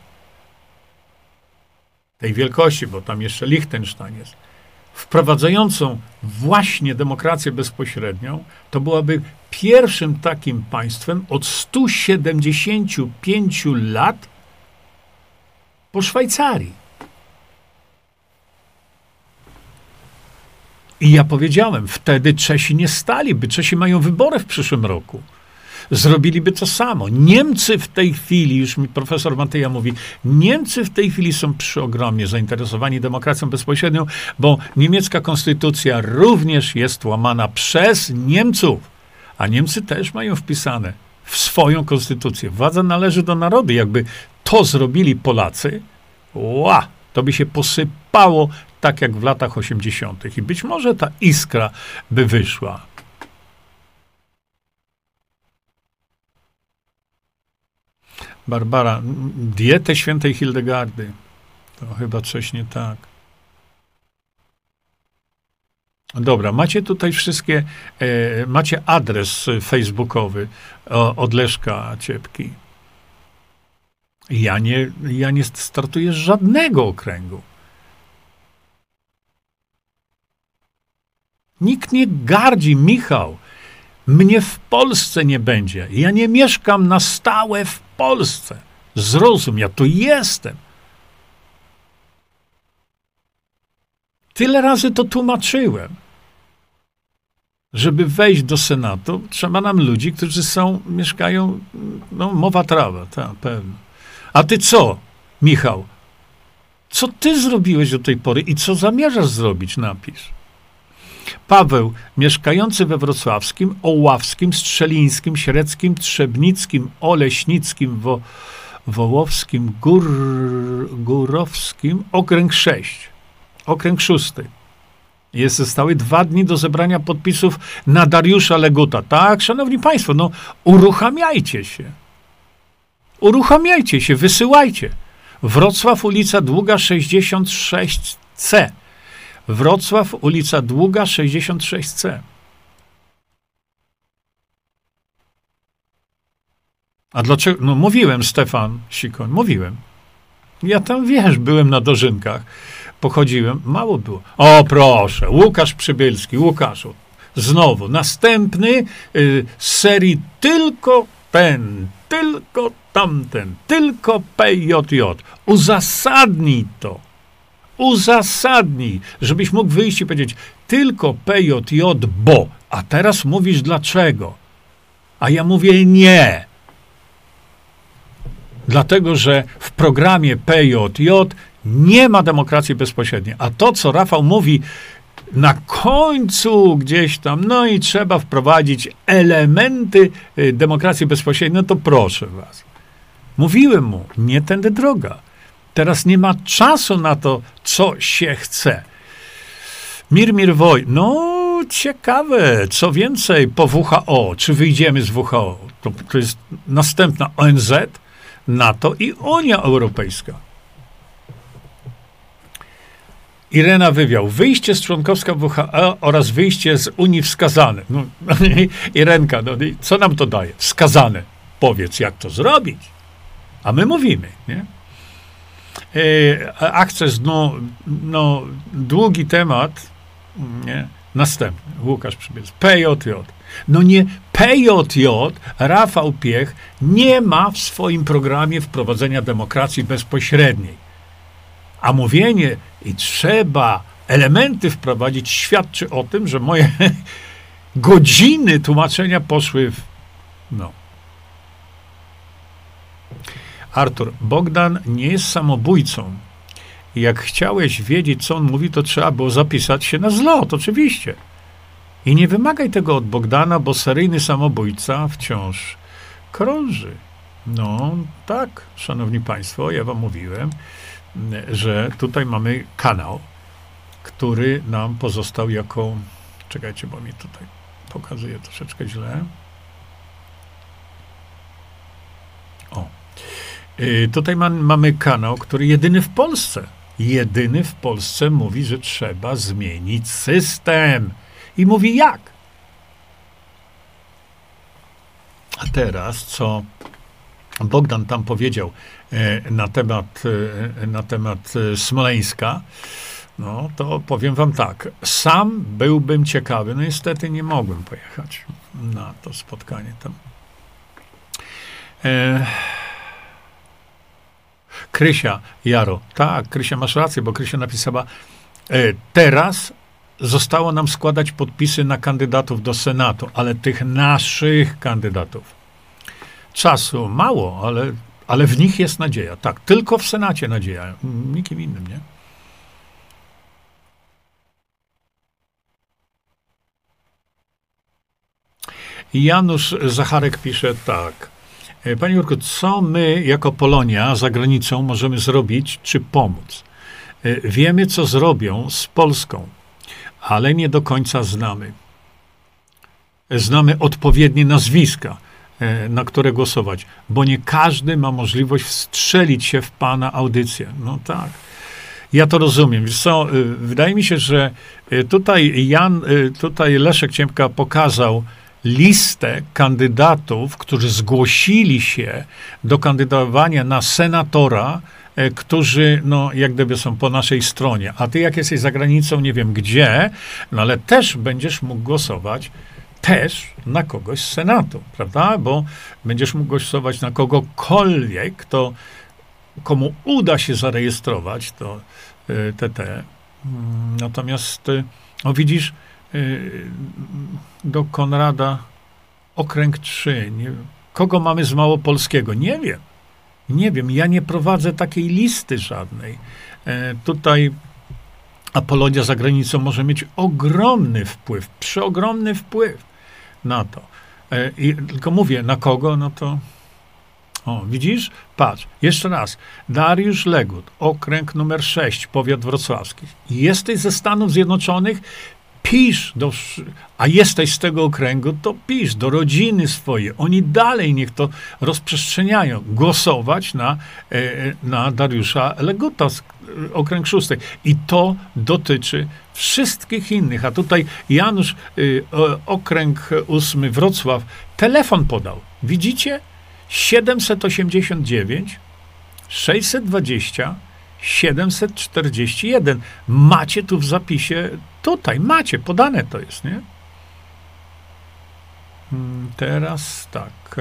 [SPEAKER 1] tej wielkości, bo tam jeszcze Liechtenstein jest, wprowadzającą właśnie demokrację bezpośrednią, to byłaby pierwszym takim państwem od 175 lat po Szwajcarii. I ja powiedziałem, wtedy Czesi nie staliby. Czesi mają wybory w przyszłym roku zrobiliby to samo. Niemcy w tej chwili, już mi profesor Mateja mówi, Niemcy w tej chwili są przy ogromnie zainteresowani demokracją bezpośrednią, bo niemiecka konstytucja również jest łamana przez Niemców, a Niemcy też mają wpisane w swoją konstytucję. Władza należy do narodu. Jakby to zrobili Polacy, ła, to by się posypało tak jak w latach 80. I być może ta iskra by wyszła. Barbara, dietę świętej Hildegardy. To chyba coś nie tak. Dobra, macie tutaj wszystkie, e, macie adres facebookowy o, od Leszka Ciepki. Ja nie, ja nie startuję żadnego okręgu. Nikt nie gardzi, Michał. Mnie w Polsce nie będzie. Ja nie mieszkam na stałe w Polsce. Zrozum, ja tu jestem. Tyle razy to tłumaczyłem. Żeby wejść do Senatu, trzeba nam ludzi, którzy są, mieszkają, no, mowa trawa, tak, pewno. A ty co, Michał? Co ty zrobiłeś do tej pory i co zamierzasz zrobić? Napisz. Paweł, mieszkający we Wrocławskim, Oławskim, Strzelińskim, Średzkim, Trzebnickim, Oleśnickim, Wo, Wołowskim, Gór, Górowskim, okręg 6, okręg 6. Jest zostały dwa dni do zebrania podpisów na Dariusza Leguta. Tak, szanowni państwo, no uruchamiajcie się. Uruchamiajcie się, wysyłajcie. Wrocław, ulica Długa 66C. Wrocław, ulica Długa 66C. A dlaczego? No mówiłem, Stefan Sikoń, mówiłem. Ja tam, wiesz, byłem na dożynkach, pochodziłem, mało było. O, proszę, Łukasz Przybylski, Łukaszu, znowu, następny y, z serii tylko ten, tylko tamten, tylko PJJ. Uzasadnij to uzasadnij, żebyś mógł wyjść i powiedzieć tylko PJJ, bo, a teraz mówisz dlaczego. A ja mówię nie. Dlatego, że w programie PJJ nie ma demokracji bezpośredniej. A to, co Rafał mówi na końcu gdzieś tam, no i trzeba wprowadzić elementy y, demokracji bezpośredniej, no to proszę was. Mówiłem mu, nie tędy droga. Teraz nie ma czasu na to, co się chce. Mir Woj, no ciekawe, co więcej po WHO, czy wyjdziemy z WHO, to, to jest następna ONZ, NATO i Unia Europejska. Irena Wywiał. Wyjście z członkowska WHO oraz wyjście z Unii wskazane. No, Irenka, no, co nam to daje? Wskazane. Powiedz, jak to zrobić. A my mówimy, nie? E, akces, no, no, długi temat, nie? Następny, Łukasz Przybiec, PJJ. No nie, PJJ, Rafał Piech, nie ma w swoim programie wprowadzenia demokracji bezpośredniej. A mówienie i trzeba elementy wprowadzić świadczy o tym, że moje godziny tłumaczenia poszły w, no, Artur, Bogdan nie jest samobójcą. Jak chciałeś wiedzieć, co on mówi, to trzeba było zapisać się na zlot, oczywiście. I nie wymagaj tego od Bogdana, bo seryjny samobójca wciąż krąży. No tak, szanowni państwo, ja wam mówiłem, że tutaj mamy kanał, który nam pozostał jako. Czekajcie, bo mi tutaj pokazuje troszeczkę źle. Y, tutaj ma, mamy kanał, który jedyny w Polsce, jedyny w Polsce mówi, że trzeba zmienić system. I mówi jak? A teraz, co Bogdan tam powiedział e, na temat, e, na temat e, Smoleńska, no to powiem wam tak. Sam byłbym ciekawy, no niestety nie mogłem pojechać na to spotkanie tam. E, Krysia, Jaro, tak, Krysia, masz rację, bo Krysia napisała, e, teraz zostało nam składać podpisy na kandydatów do Senatu, ale tych naszych kandydatów. Czasu mało, ale, ale w nich jest nadzieja. Tak, tylko w Senacie nadzieja, nikim innym, nie? Janusz Zacharek pisze tak. E, panie Jurku, co my jako Polonia za granicą możemy zrobić czy pomóc? E, wiemy, co zrobią z Polską, ale nie do końca znamy. E, znamy odpowiednie nazwiska, na które głosować, bo nie każdy ma możliwość wstrzelić się w pana audycję. No tak. Ja to rozumiem. Wiesz wydaje mi się, że tutaj Jan, tutaj Leszek Ciemka pokazał, listę kandydatów, którzy zgłosili się do kandydowania na senatora, e, którzy, no, jak gdyby są po naszej stronie. A ty, jak jesteś za granicą, nie wiem gdzie, no ale też będziesz mógł głosować też na kogoś z Senatu, prawda? Bo będziesz mógł głosować na kogokolwiek, kto, komu uda się zarejestrować to TT. E, mm, natomiast, e, no widzisz, do Konrada okręg 3. Nie, kogo mamy z Małopolskiego? Nie wiem. Nie wiem. Ja nie prowadzę takiej listy żadnej. E, tutaj Apologia za granicą może mieć ogromny wpływ, przeogromny wpływ na to. E, I tylko mówię, na kogo? No to. O, widzisz? Patrz, jeszcze raz. Dariusz Legut, okręg numer 6, powiat wrocławski. Jesteś ze Stanów Zjednoczonych, pisz, do, a jesteś z tego okręgu, to pisz do rodziny swojej. Oni dalej niech to rozprzestrzeniają. Głosować na, e, na Dariusza Leguta, okręg szósty. I to dotyczy wszystkich innych. A tutaj Janusz, y, okręg ósmy, Wrocław, telefon podał. Widzicie? 789 620 741. Macie tu w zapisie, tutaj macie, podane to jest, nie? Hmm, teraz tak.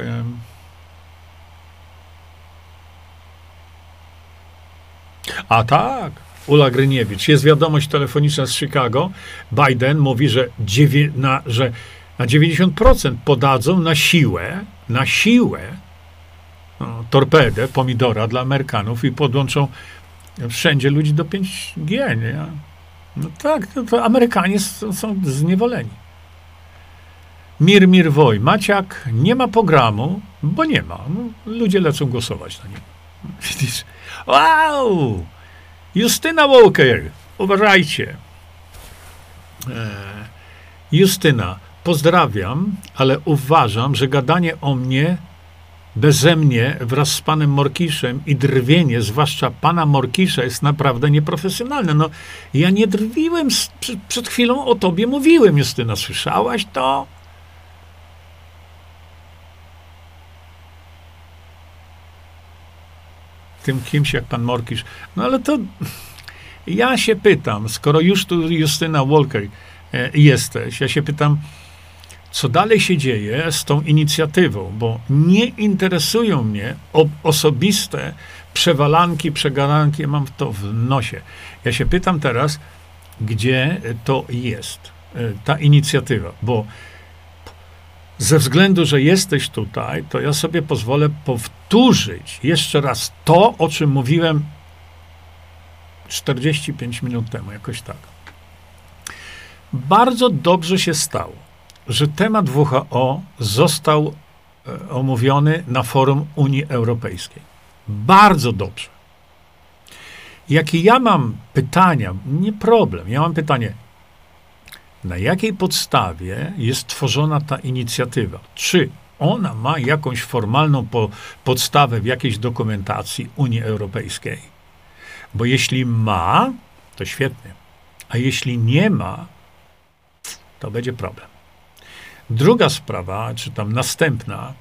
[SPEAKER 1] A tak, Ula Gryniewicz. Jest wiadomość telefoniczna z Chicago. Biden mówi, że, dziewię- na, że na 90% podadzą na siłę, na siłę no, torpedę, pomidora dla Amerykanów i podłączą wszędzie ludzi do 5G, nie? No tak, to, to Amerykanie są, są zniewoleni. Mir, mir, woj. Maciak nie ma programu, bo nie ma. No, ludzie lecą głosować na niego. Widzisz? Wow! Justyna Walker, uważajcie. E, Justyna, pozdrawiam, ale uważam, że gadanie o mnie beze mnie wraz z panem Morkiszem i drwienie, zwłaszcza pana Morkisza, jest naprawdę nieprofesjonalne. No, ja nie drwiłem, przed, chwilą o tobie mówiłem, Justyna, słyszałaś to? Tym kimś jak pan Morkisz. No ale to ja się pytam, skoro już tu Justyna Walker jesteś, ja się pytam, co dalej się dzieje z tą inicjatywą, bo nie interesują mnie osobiste przewalanki, przegalanki, mam to w nosie. Ja się pytam teraz, gdzie to jest, e, ta inicjatywa, bo ze względu, że jesteś tutaj, to ja sobie pozwolę powtórzyć jeszcze raz to, o czym mówiłem 45 minut temu, jakoś tak. Bardzo dobrze się stało, że temat WHO został e, omówiony na forum Unii Europejskiej. Bardzo dobrze. Jakie ja mam pytania, nie problem, ja mam pytanie, na jakiej podstawie jest tworzona ta inicjatywa? Czy ona ma jakąś formalną po, podstawę w jakiejś dokumentacji Unii Europejskiej. Bo jeśli ma, to świetnie. A jeśli nie ma, to będzie problem. Druga sprawa, czy tam następna,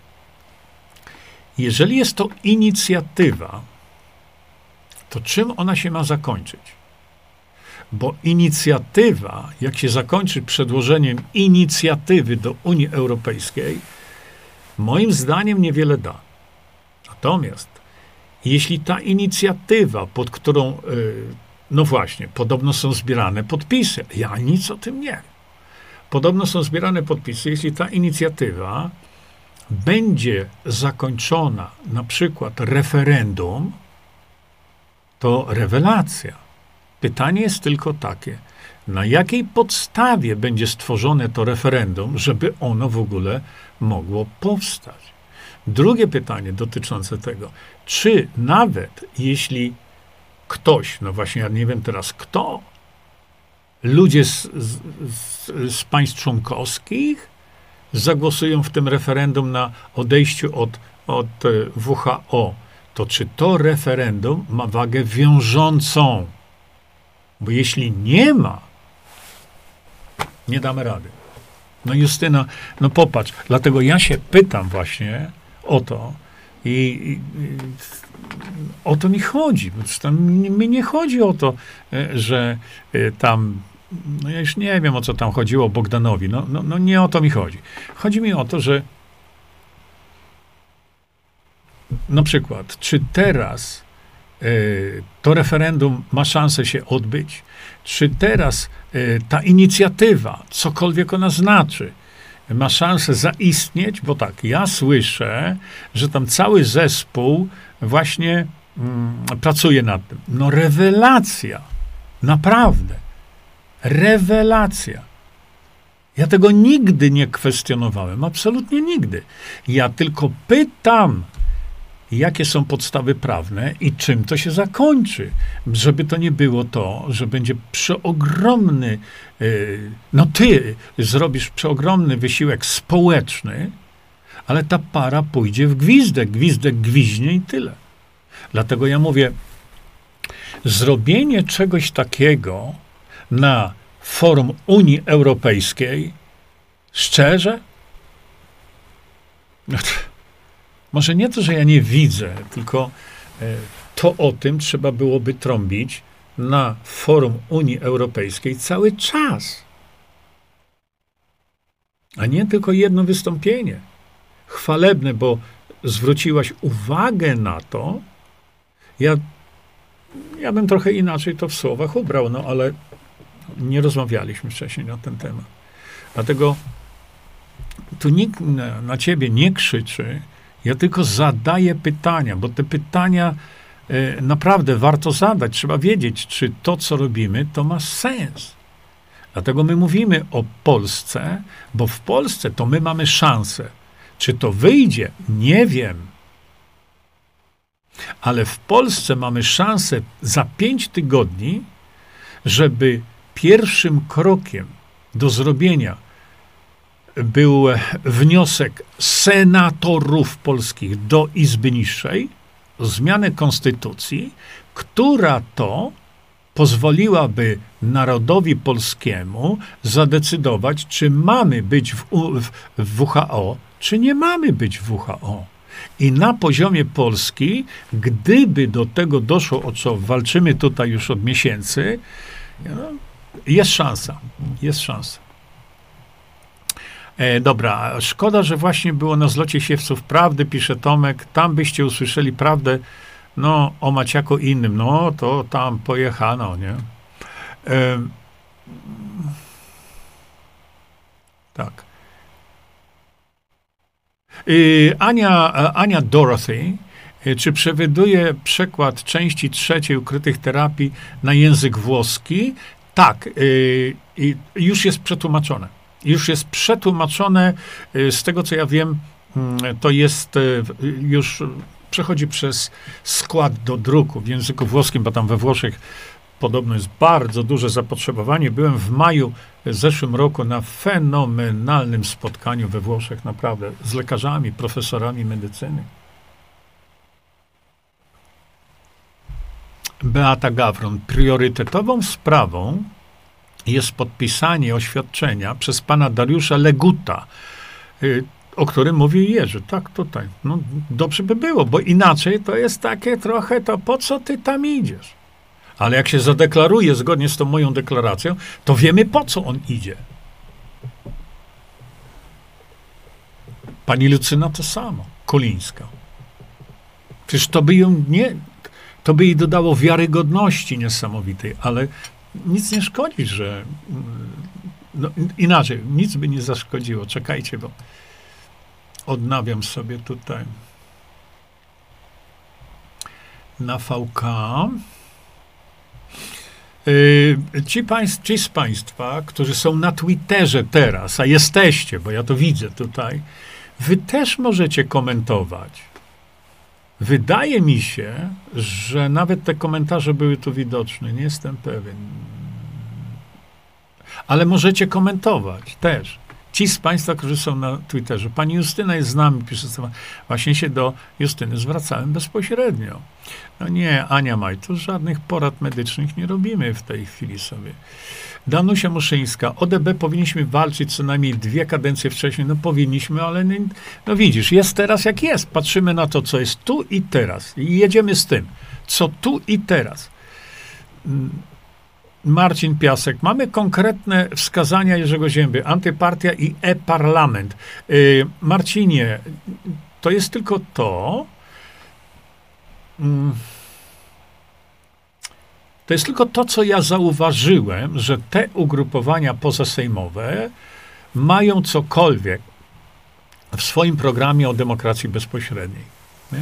[SPEAKER 1] jeżeli jest to inicjatywa, to czym ona się ma zakończyć? Bo inicjatywa, jak się zakończy przedłożeniem inicjatywy do Unii Europejskiej, moim zdaniem niewiele da. Natomiast jeśli ta inicjatywa, pod którą, e, no właśnie, podobno są zbierane podpisy, ja nic o tym nie wiem. Podobno są zbierane podpisy, jeśli ta inicjatywa będzie zakończona na przykład referendum, to rewelacja. Pytanie jest tylko takie, na jakiej podstawie będzie stworzone to referendum, żeby ono w ogóle mogło powstać. Drugie pytanie dotyczące tego, czy nawet jeśli ktoś, no właśnie ja nie wiem teraz kto, ludzie z, z, z państw członkowskich zagłosują w tym referendum na odejściu od, od e, WHO, to czy to referendum ma wagę wiążącą? Bo jeśli nie ma, nie damy rady. No Justyna, no popatrz, dlatego ja się pytam właśnie o to i, i o to mi chodzi. Tam mi nie chodzi o to, e, że e, tam, no ja już nie wiem o co tam chodziło Bogdanowi, no, no, no nie o to mi chodzi. Chodzi mi o to, że na przykład, czy teraz y, to referendum ma szansę się odbyć? Czy teraz ta inicjatywa, cokolwiek ona znaczy, ma szansę zaistnieć? Bo tak, ja słyszę, że tam cały zespół właśnie mm, pracuje nad tym. No rewelacja. Naprawdę. Rewelacja. Ja tego nigdy nie kwestionowałem, absolutnie nigdy. Ja tylko pytam, jakie są podstawy prawne i czym to się zakończy. Żeby to nie było to, że będzie przeogromny, yy, no ty zrobisz przeogromny wysiłek społeczny, ale ta para pójdzie w gwizdek, gwizdek gwiźnie i tyle. Dlatego ja mówię, zrobienie czegoś takiego na forum Unii Europejskiej, szczerze, no może nie to, że ja nie widzę, tylko e, to o tym trzeba byłoby trąbić na forum Unii Europejskiej cały czas. A nie tylko jedno wystąpienie. Chwalebne, bo zwróciłaś uwagę na to. Ja, ja bym trochę inaczej to w słowach ubrał, no ale nie rozmawialiśmy wcześniej na ten temat. Dlatego tu nikt na, na ciebie nie krzyczy, ja tylko zadaję pytania, bo te pytania e, naprawdę warto zadać. Trzeba wiedzieć, czy to, co robimy, to ma sens. Dlatego my mówimy o Polsce, bo w Polsce to my mamy szansę. Czy to wyjdzie? Nie wiem. Ale w Polsce mamy szansę za pięć tygodni, żeby pierwszym krokiem do zrobienia był wniosek senatorów polskich do Izby Niższej o zmianę konstytucji, która to pozwoliłaby narodowi polskiemu zadecydować, czy mamy być w, w, WHO, czy nie mamy być WHO. I na poziomie Polski, gdyby do tego doszło, o co walczymy tutaj już od miesięcy, jest szansa. Jest szansa. E, dobra, szkoda, że właśnie było na zlocie siewców prawdy, pisze Tomek. Tam byście usłyszeli prawdę, no, o Maciaku innym. No, to tam pojechano, nie? E, tak. E, Ania, Ania Dorothy, e, czy przewiduje przekład części trzeciej ukrytych terapii na język włoski? Tak, e, już jest przetłumaczone już jest przetłumaczone. Y, z tego co ja wiem, mm, to jest y, już przechodzi przez skład do druku w języku włoskim, bo tam we Włoszech podobno jest bardzo duże zapotrzebowanie. Byłem w maju w zeszłym roku na fenomenalnym spotkaniu we Włoszech, naprawdę, z lekarzami, profesorami medycyny. Beata Gawron, priorytetową sprawą jest podpisanie oświadczenia przez pana Dariusza Leguta, y, o którym mówi Jerzy. Tak, tutaj. No, dobrze by było, bo inaczej to jest takie trochę, to po co ty tam idziesz? Ale jak się zadeklaruje zgodnie z tą moją deklaracją, to wiemy po co on idzie. Pani Lucyna to samo, Kolińska. Przecież to by ją nie, to by jej dodało wiarygodności niesamowitej, ale nic nie szkodzi, że no, inaczej, nic by nie zaszkodziło. Czekajcie, bo odnawiam sobie tutaj na VK. Yy, ci, państw, ci z Państwa, którzy są na Twitterze teraz, a jesteście, bo ja to widzę tutaj, Wy też możecie komentować. Wydaje mi się, że nawet te komentarze były tu widoczne. Nie jestem pewien. Ale możecie komentować też. Ci z Państwa, którzy są na Twitterze. Pani Justyna jest z nami, pisze Właśnie się do Justyny zwracałem bezpośrednio. No nie, Ania Majtu, żadnych porad medycznych nie robimy w tej chwili sobie. Danusia Muszyńska, ODB powinniśmy walczyć co najmniej dwie kadencje wcześniej. No powinniśmy, ale nie, no widzisz, jest teraz jak jest. Patrzymy na to, co jest tu i teraz. I jedziemy z tym, co tu i teraz. Marcin Piasek. Mamy konkretne wskazania Jerzego Zięby. Antypartia i e-parlament. Yy, Marcinie, to jest tylko to, mm, to jest tylko to, co ja zauważyłem, że te ugrupowania pozasejmowe mają cokolwiek w swoim programie o demokracji bezpośredniej. Nie?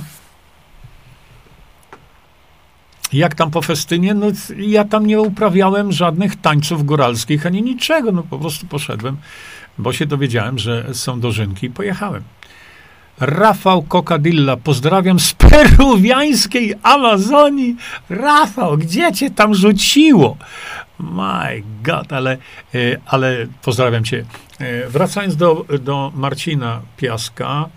[SPEAKER 1] Jak tam po festynie? No, ja tam nie uprawiałem żadnych tańców góralskich ani niczego. No, po prostu poszedłem, bo się dowiedziałem, że są dożynki i pojechałem. Rafał Kokadilla, pozdrawiam z peruwiańskiej Amazonii. Rafał, gdzie cię tam rzuciło? My God, ale, e, ale pozdrawiam cię. E, wracając do, do Marcina Piaska.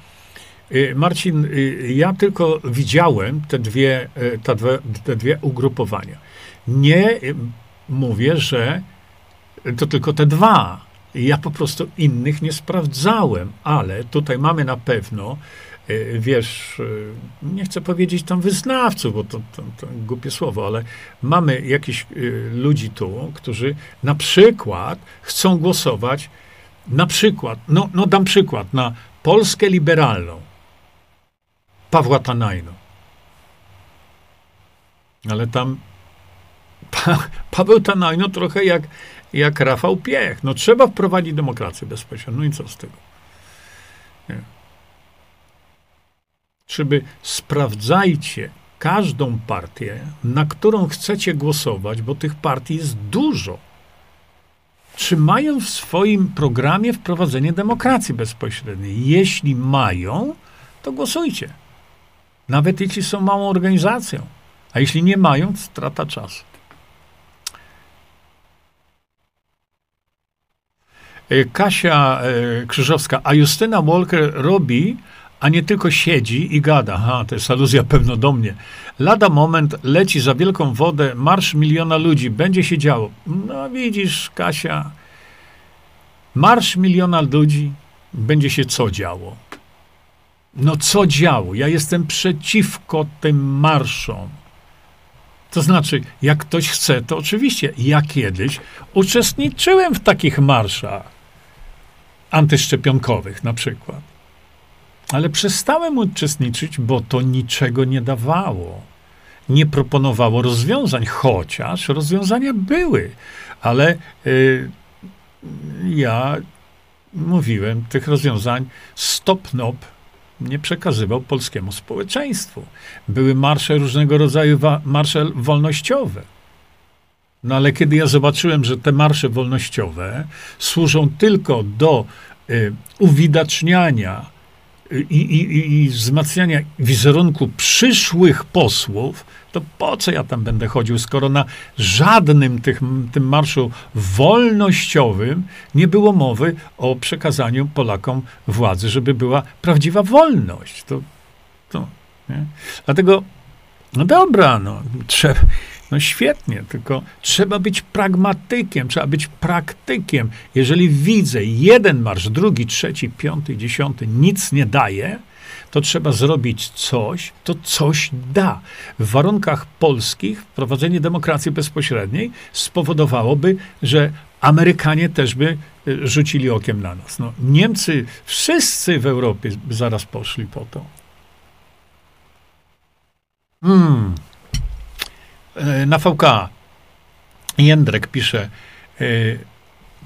[SPEAKER 1] E, Marcin, ja tylko widziałem te dwie, te dwie, te dwie ugrupowania. Nie mówię, że to tylko te dwa ja po prostu innych nie sprawdzałem, ale tutaj mamy na pewno, wiesz, nie chcę powiedzieć tam wyznawców, bo to, to, to głupie słowo, ale mamy jakichś ludzi tu, którzy na przykład chcą głosować, na przykład, no, no dam przykład, na Polskę liberalną Pawła Tanajno. Ale tam pa, Paweł Tanajno trochę jak jak Rafał Piech. No trzeba wprowadzić demokrację bezpośrednią. No i co z tego? Nie. Czyby sprawdzajcie każdą partię, na którą chcecie głosować, bo tych partii jest dużo. Czy mają w swoim programie wprowadzenie demokracji bezpośredniej? Jeśli mają, to głosujcie. Nawet jeśli są małą organizacją. A jeśli nie mają, strata czasu. E, Kasia e, Krzyżowska, a Justyna Walker robi, a nie tylko siedzi i gada. Aha, to jest aluzja pewno do mnie. Lada moment leci za wielką wodę, marsz miliona ludzi, będzie się działo. No widzisz, Kasia, marsz miliona ludzi, będzie się co działo? No co działo? Ja jestem przeciwko tym marszom. To znaczy, jak ktoś chce, to oczywiście. Ja kiedyś uczestniczyłem w takich marszach antyszczepionkowych na przykład. Ale przestałem uczestniczyć, bo to niczego nie dawało. Nie proponowało rozwiązań, chociaż rozwiązania były, ale y, ja mówiłem tych rozwiązań stop-nop nie przekazywał polskiemu społeczeństwu. Były marsze różnego rodzaju, marsze wolnościowe. No ale kiedy ja zobaczyłem, że te marsze wolnościowe służą tylko do y, uwidaczniania y, i, i, i wzmacniania wizerunku przyszłych posłów, to po co ja tam będę chodził, skoro na żadnym tych, tym marszu wolnościowym nie było mowy o przekazaniu Polakom władzy, żeby była prawdziwa wolność. To, to, nie? Dlatego, no dobra, no, trzeba, no świetnie, tylko trzeba być pragmatykiem, trzeba być praktykiem. Jeżeli widzę jeden marsz, drugi, trzeci, piąty, dziesiąty, nic nie daje, to trzeba zrobić coś, to coś da. W warunkach polskich wprowadzenie demokracji bezpośredniej spowodowałoby, że Amerykanie też by e, rzucili okiem na nas. No, Niemcy, wszyscy w Europie zaraz poszli po to. Hmm. E, na VK Jędrek pisze, e,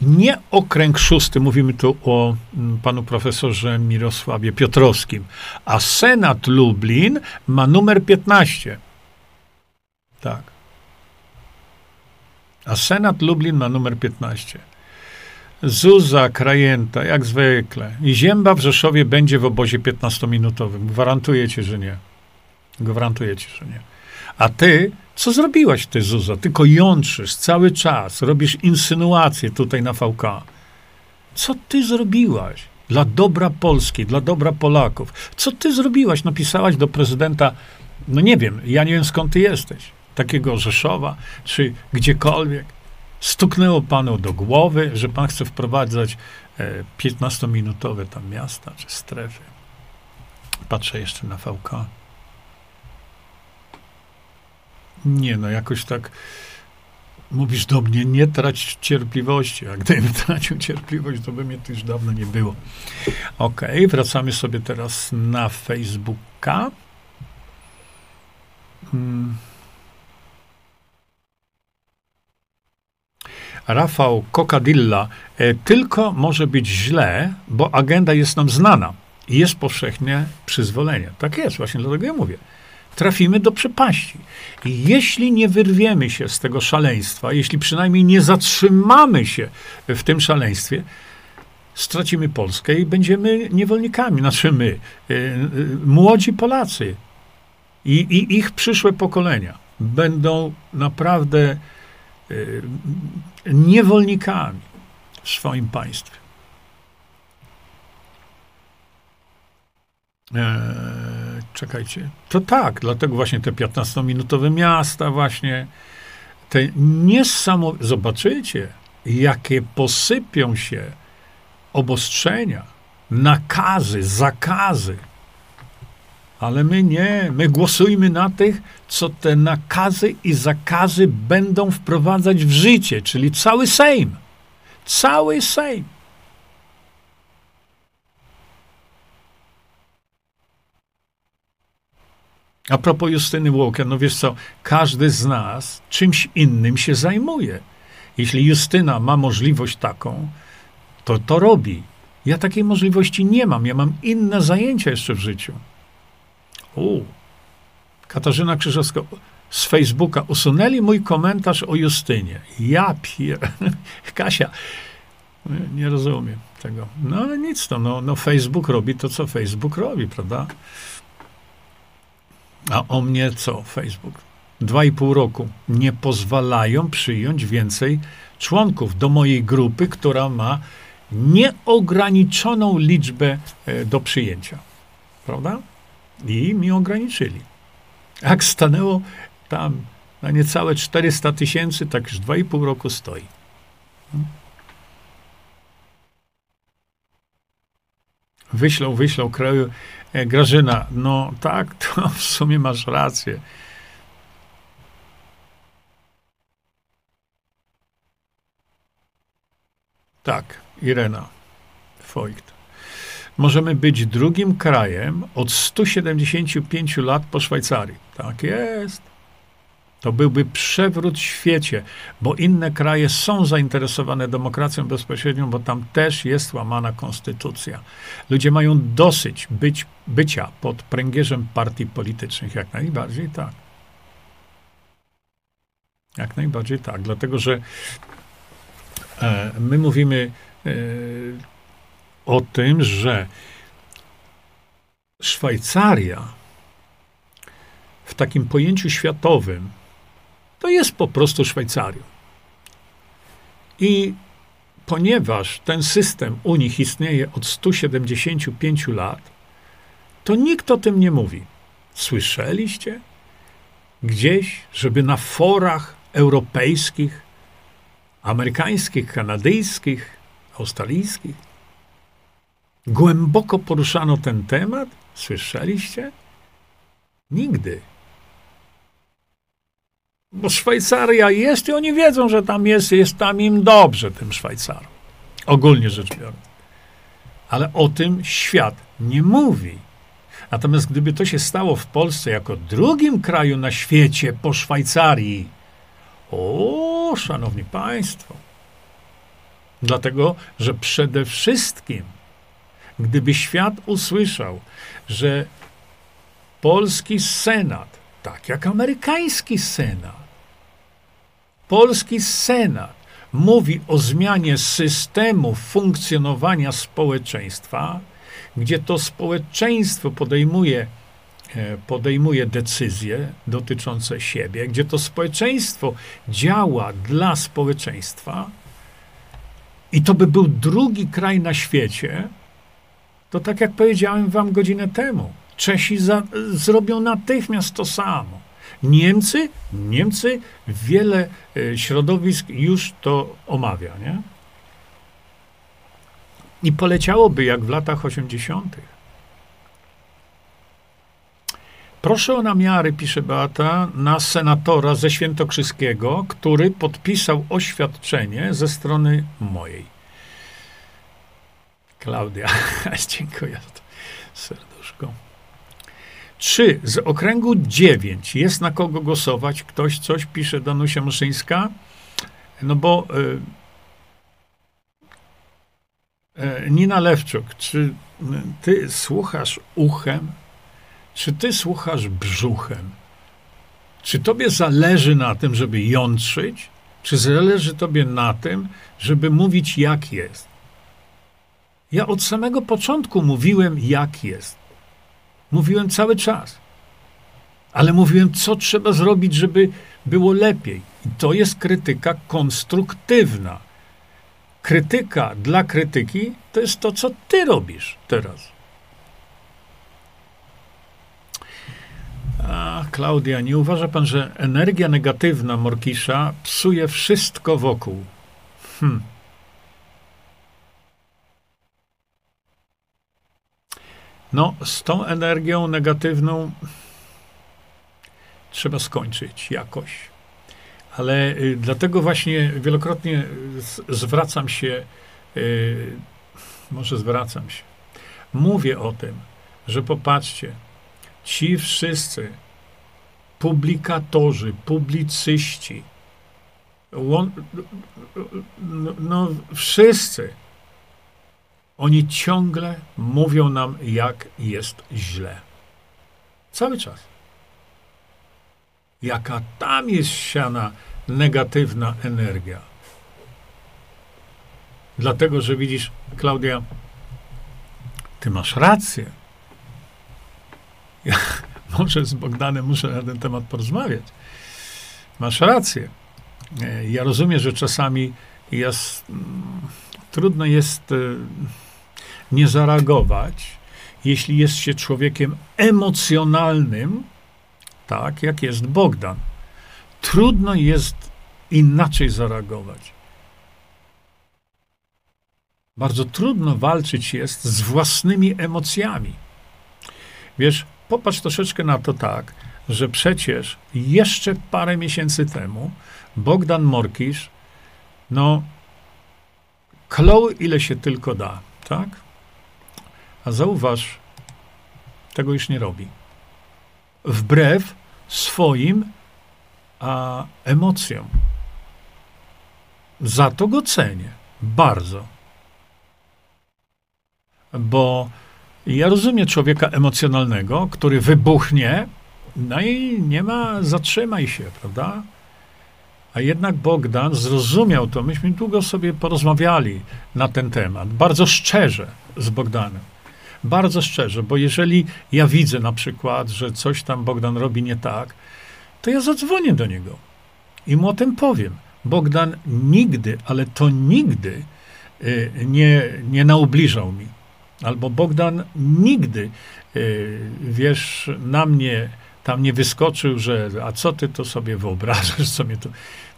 [SPEAKER 1] nie okręg szósty, mówimy tu o mm, panu profesorze Mirosławie Piotrowskim, a Senat Lublin ma numer 15. Tak. A Senat Lublin ma numer 15. Zuza, Krajęta, jak zwykle. I Zięba w Rzeszowie będzie w obozie 15-minutowym. Gwarantuję ci, że nie. Gwarantuję ci, że nie. A ty, co zrobiłaś ty, Zuza? Tylko jątrzysz cały czas, robisz insynuacje tutaj na VK. Co ty zrobiłaś dla dobra Polski, dla dobra Polaków? Co ty zrobiłaś? Napisałaś do prezydenta, no nie wiem, ja nie wiem skąd ty jesteś, takiego Rzeszowa, czy gdziekolwiek. Stuknęło panu do głowy, że pan chce wprowadzać e, 15-minutowe tam miasta czy strefy. Patrzę jeszcze na VK. Nie, no jakoś tak mówisz do mnie, nie trać cierpliwości. A gdybym tracił cierpliwość, to by mnie tu już dawno nie było. Ok, wracamy sobie teraz na Facebooka. Hmm. Rafał Kokadilla. E, tylko może być źle, bo agenda jest nam znana i jest powszechnie przyzwolenie. Tak jest, właśnie dlatego ja mówię trafimy do przepaści. I jeśli nie wyrwiemy się z tego szaleństwa, jeśli przynajmniej nie zatrzymamy się w tym szaleństwie, stracimy Polskę i będziemy niewolnikami. Znaczy my, y, y, młodzi Polacy i, i ich przyszłe pokolenia będą naprawdę y, niewolnikami w swoim państwie. Eee, czekajcie. To tak, dlatego właśnie te 15-minutowe miasta właśnie, te niesamowite, zobaczycie, jakie posypią się obostrzenia, nakazy, zakazy. Ale my nie, my głosujmy na tych, co te nakazy i zakazy będą wprowadzać w życie, czyli cały Sejm. Cały Sejm. A propos Justyny Walker, no wiesz co, każdy z nas czymś innym się zajmuje. Jeśli Justyna ma możliwość taką, to to robi. Ja takiej możliwości nie mam. Ja mam inne zajęcia jeszcze w życiu. U. Katarzyna Krzyżowska z Facebooka usunęli mój komentarz o Justynie. Ja pier... Kasia, nie rozumiem tego. No ale nic to, no, no Facebook robi to, co Facebook robi, prawda? A o mnie co? Facebook. Dwa i pół roku. Nie pozwalają przyjąć więcej członków do mojej grupy, która ma nieograniczoną liczbę e, do przyjęcia. Prawda? I mi ograniczyli. Jak stanęło tam na niecałe 400 tysięcy, tak już dwa i pół roku stoi. Hmm? Wyślą, wyślą kraju Grażyna, no tak, to w sumie masz rację. Tak, Irena Voigt. Możemy być drugim krajem od 175 lat po Szwajcarii. Tak jest. To byłby przewrót w świecie, bo inne kraje są zainteresowane demokracją bezpośrednią, bo tam też jest łamana konstytucja. Ludzie mają dosyć być, bycia pod pręgierzem partii politycznych. Jak najbardziej tak. Jak najbardziej tak, dlatego że e, my mówimy e, o tym, że Szwajcaria w takim pojęciu światowym, to jest po prostu Szwajcarią. I ponieważ ten system u nich istnieje od 175 lat, to nikt o tym nie mówi. Słyszeliście gdzieś, żeby na forach europejskich, amerykańskich, kanadyjskich, australijskich głęboko poruszano ten temat? Słyszeliście? Nigdy. Bo Szwajcaria jest i oni wiedzą, że tam jest, jest tam im dobrze, tym Szwajcarom. Ogólnie rzecz biorąc. Ale o tym świat nie mówi. Natomiast gdyby to się stało w Polsce jako drugim kraju na świecie po Szwajcarii, o, szanowni państwo, dlatego, że przede wszystkim, gdyby świat usłyszał, że polski Senat, tak jak amerykański Senat, polski Senat mówi o zmianie systemu funkcjonowania społeczeństwa, gdzie to społeczeństwo podejmuje, e, podejmuje decyzje dotyczące siebie, gdzie to społeczeństwo działa dla społeczeństwa, i to by był drugi kraj na świecie, to tak jak powiedziałem wam godzinę temu, Czesi za, zrobią natychmiast to samo. Niemcy, Niemcy, wiele e, środowisk już to omawia, nie? I poleciałoby jak w latach 80. Proszę o namiary, pisze Beata, na senatora ze Świętokrzyskiego, który podpisał oświadczenie ze strony mojej. Klaudia, dziękuję serduszko. Czy z okręgu 9 jest na kogo głosować? Ktoś coś pisze, Danusia Muszyńska? No bo e, e, Nina Lewczuk, czy ty słuchasz uchem, czy ty słuchasz brzuchem? Czy tobie zależy na tym, żeby jątrzyć, czy zależy tobie na tym, żeby mówić jak jest? Ja od samego początku mówiłem jak jest. Mówiłem cały czas. Ale mówiłem, co trzeba zrobić, żeby było lepiej. I to jest krytyka konstruktywna. Krytyka dla krytyki to jest to, co ty robisz teraz. A, Klaudia, nie uważa pan, że energia negatywna Morkisza psuje wszystko wokół? Hm. No, z tą energią negatywną trzeba skończyć jakoś. Ale y, dlatego właśnie wielokrotnie zwracam się, y, może zwracam się, mówię o tym, że popatrzcie, ci wszyscy publikatorzy, publicyści, no, no wszyscy, oni ciągle mówią nam, jak jest źle. Cały czas. Jaka tam jest siana negatywna energia. Dlatego, że widzisz, Klaudia, ty masz rację. Ja może z Bogdanem muszę na ten temat porozmawiać. Masz rację. Ja rozumiem, że czasami jest, trudno jest e, nie zareagować, jeśli jest się człowiekiem emocjonalnym, tak jak jest Bogdan. Trudno jest inaczej zareagować. Bardzo trudno walczyć jest z własnymi emocjami. Wiesz, popatrz troszeczkę na to tak, że przecież jeszcze parę miesięcy temu Bogdan Morkisz, no, klął ile się tylko da, tak? A zauważ, tego już nie robi. Wbrew swoim a, emocjom. Za to go cenię. Bardzo. Bo ja rozumiem człowieka emocjonalnego, który wybuchnie, no i nie ma, zatrzymaj się, prawda? A jednak Bogdan zrozumiał to. Myśmy długo sobie porozmawiali na ten temat, bardzo szczerze z Bogdanem. Bardzo szczerze, bo jeżeli ja widzę na przykład, że coś tam Bogdan robi nie tak, to ja zadzwonię do niego i mu o tym powiem. Bogdan nigdy, ale to nigdy y, nie, nie naubliżał mi. Albo Bogdan nigdy, y, wiesz, na mnie tam nie wyskoczył, że a co ty to sobie wyobrażasz, co mnie to...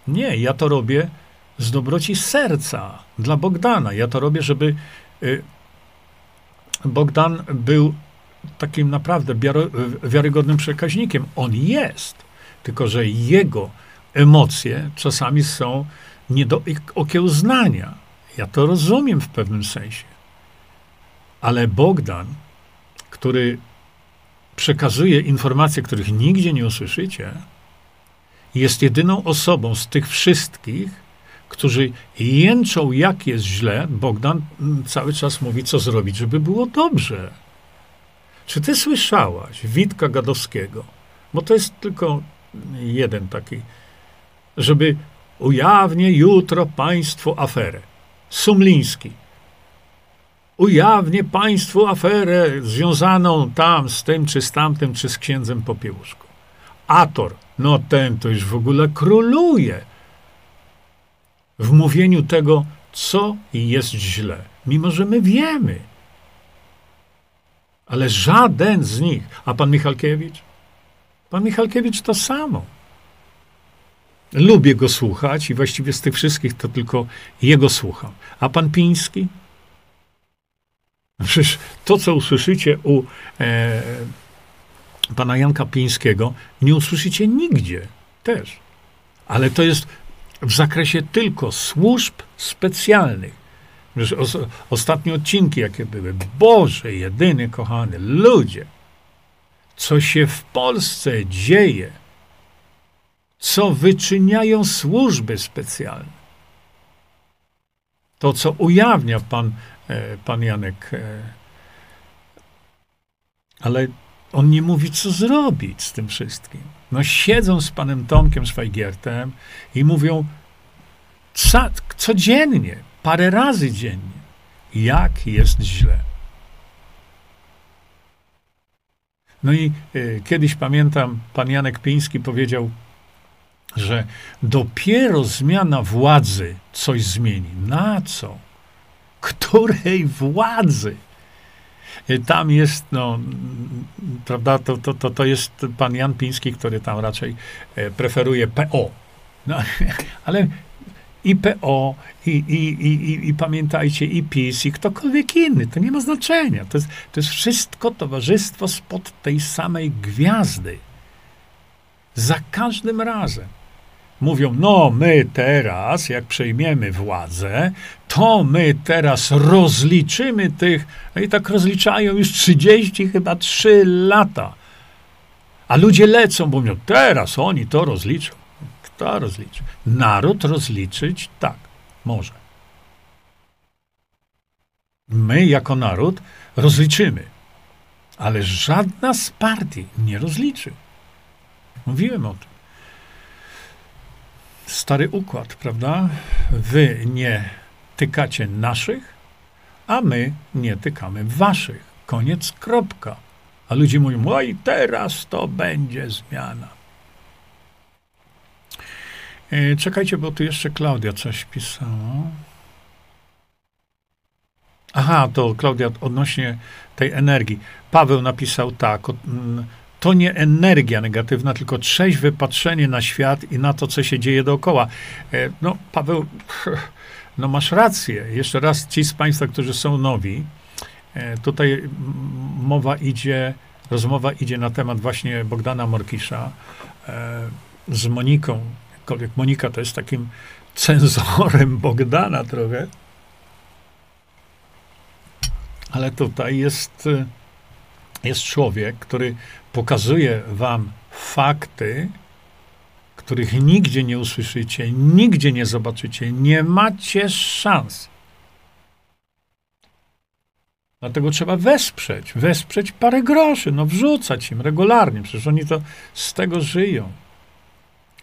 [SPEAKER 1] Nie, ja to robię z dobroci serca dla Bogdana. Ja to robię, żeby y, Bogdan był takim naprawdę wiarygodnym przekaźnikiem. On jest, tylko że jego emocje czasami są nie do okiełznania. Ja to rozumiem w pewnym sensie. Ale Bogdan, który przekazuje informacje, których nigdzie nie usłyszycie, jest jedyną osobą z tych wszystkich, którzy jęczą, jak jest źle. Bogdan cały czas mówi, co zrobić, żeby było dobrze. Czy ty słyszałaś Witka Gadowskiego? Bo to jest tylko jeden taki, żeby ujawnię jutro państwu aferę. Sumliński. Ujawnię państwu aferę związaną tam z tym, czy z tamtym, czy z księdzem Popiełuszką. Ator, no ten to już w ogóle króluje w mówieniu tego, co jest źle, mimo że my wiemy. Ale żaden z nich, a pan Michalkiewicz? Pan Michalkiewicz to samo. Lubię go słuchać i właściwie z tych wszystkich to tylko jego słucham. A pan Piński? Przecież to, co usłyszycie u e, pana Janka Pińskiego, nie usłyszycie nigdzie też. Ale to jest w zakresie tylko służb specjalnych. Przecież ostatnie odcinki, jakie były, Boże, jedyny kochany, ludzie, co się w Polsce dzieje, co wyczyniają służby specjalne. To, co ujawnia pan, e, pan Janek. E, ale on nie mówi, co zrobić z tym wszystkim. No siedzą z panem Tomkiem Szwajgiertem i mówią ca, codziennie, parę razy dziennie, jak jest źle. No i y, kiedyś pamiętam, pan Janek Piński powiedział, że dopiero zmiana władzy coś zmieni. Na co? Której władzy? Y, tam jest, no, prawda, to, to, to, to jest pan Jan Piński, który tam raczej e, preferuje PO. No, ale i PO, i, i, i, i, pamiętajcie, i PiS, i ktokolwiek inny, to nie ma znaczenia. To jest, to jest wszystko towarzystwo spod tej samej gwiazdy. Za każdym razem mówią, no my teraz, jak przejmiemy władzę, to my teraz rozliczymy tych, i tak rozliczają już 30, chyba 3 lata. A ludzie lecą, bo mówią, teraz oni to rozliczą. Kto rozliczy? Naród rozliczyć? Tak, może. My, jako naród, rozliczymy. Ale żadna z partii nie rozliczy. Mówiłem o tym stary układ, prawda? Wy nie tykacie naszych, a my nie tykamy waszych. Koniec, kropka. A ludzie mówią, oj, teraz to będzie zmiana. E, czekajcie, bo tu jeszcze Klaudia coś pisała. Aha, to Klaudia odnośnie tej energii. Paweł napisał tak. Mm, to nie energia negatywna, tylko trzeźwe patrzenie na świat i na to, co się dzieje dookoła. E, no, Paweł, no masz rację. Jeszcze raz ci z Państwa, którzy są nowi, e, tutaj mowa idzie, rozmowa idzie na temat właśnie Bogdana Morkisza e, z Moniką. Jakkolwiek Monika to jest takim cenzorem Bogdana trochę. Ale tutaj jest, jest człowiek, który pokazuje wam fakty, których nigdzie nie usłyszycie, nigdzie nie zobaczycie, nie macie szans. Dlatego trzeba wesprzeć, wesprzeć parę groszy, no wrzucać im regularnie, przecież oni to z tego żyją.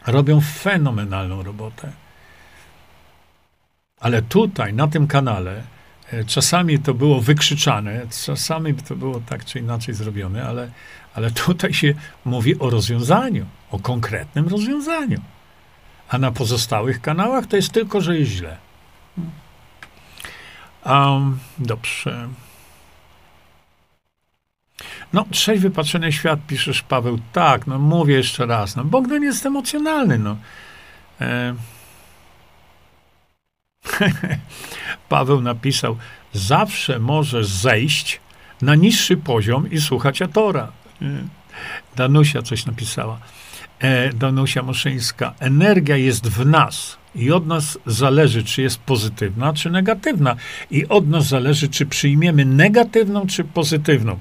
[SPEAKER 1] Robią fenomenalną robotę. Ale tutaj, na tym kanale, czasami to było wykrzyczane, czasami to było tak czy inaczej zrobione, ale, ale tutaj się mówi o rozwiązaniu, o konkretnym rozwiązaniu. A na pozostałych kanałach to jest tylko, że jest źle. Um, dobrze. No, trzeźwy patrzenie świat, piszesz Paweł. Tak, no mówię jeszcze raz. No, Bogdan jest emocjonalny, no. E... Paweł napisał, zawsze możesz zejść na niższy poziom i słuchać Atora. E, Danusia coś napisała. E, Danusia Moszyńska. Energia jest w nas i od nas zależy, czy jest pozytywna, czy negatywna. I od nas zależy, czy przyjmiemy negatywną, czy pozytywną.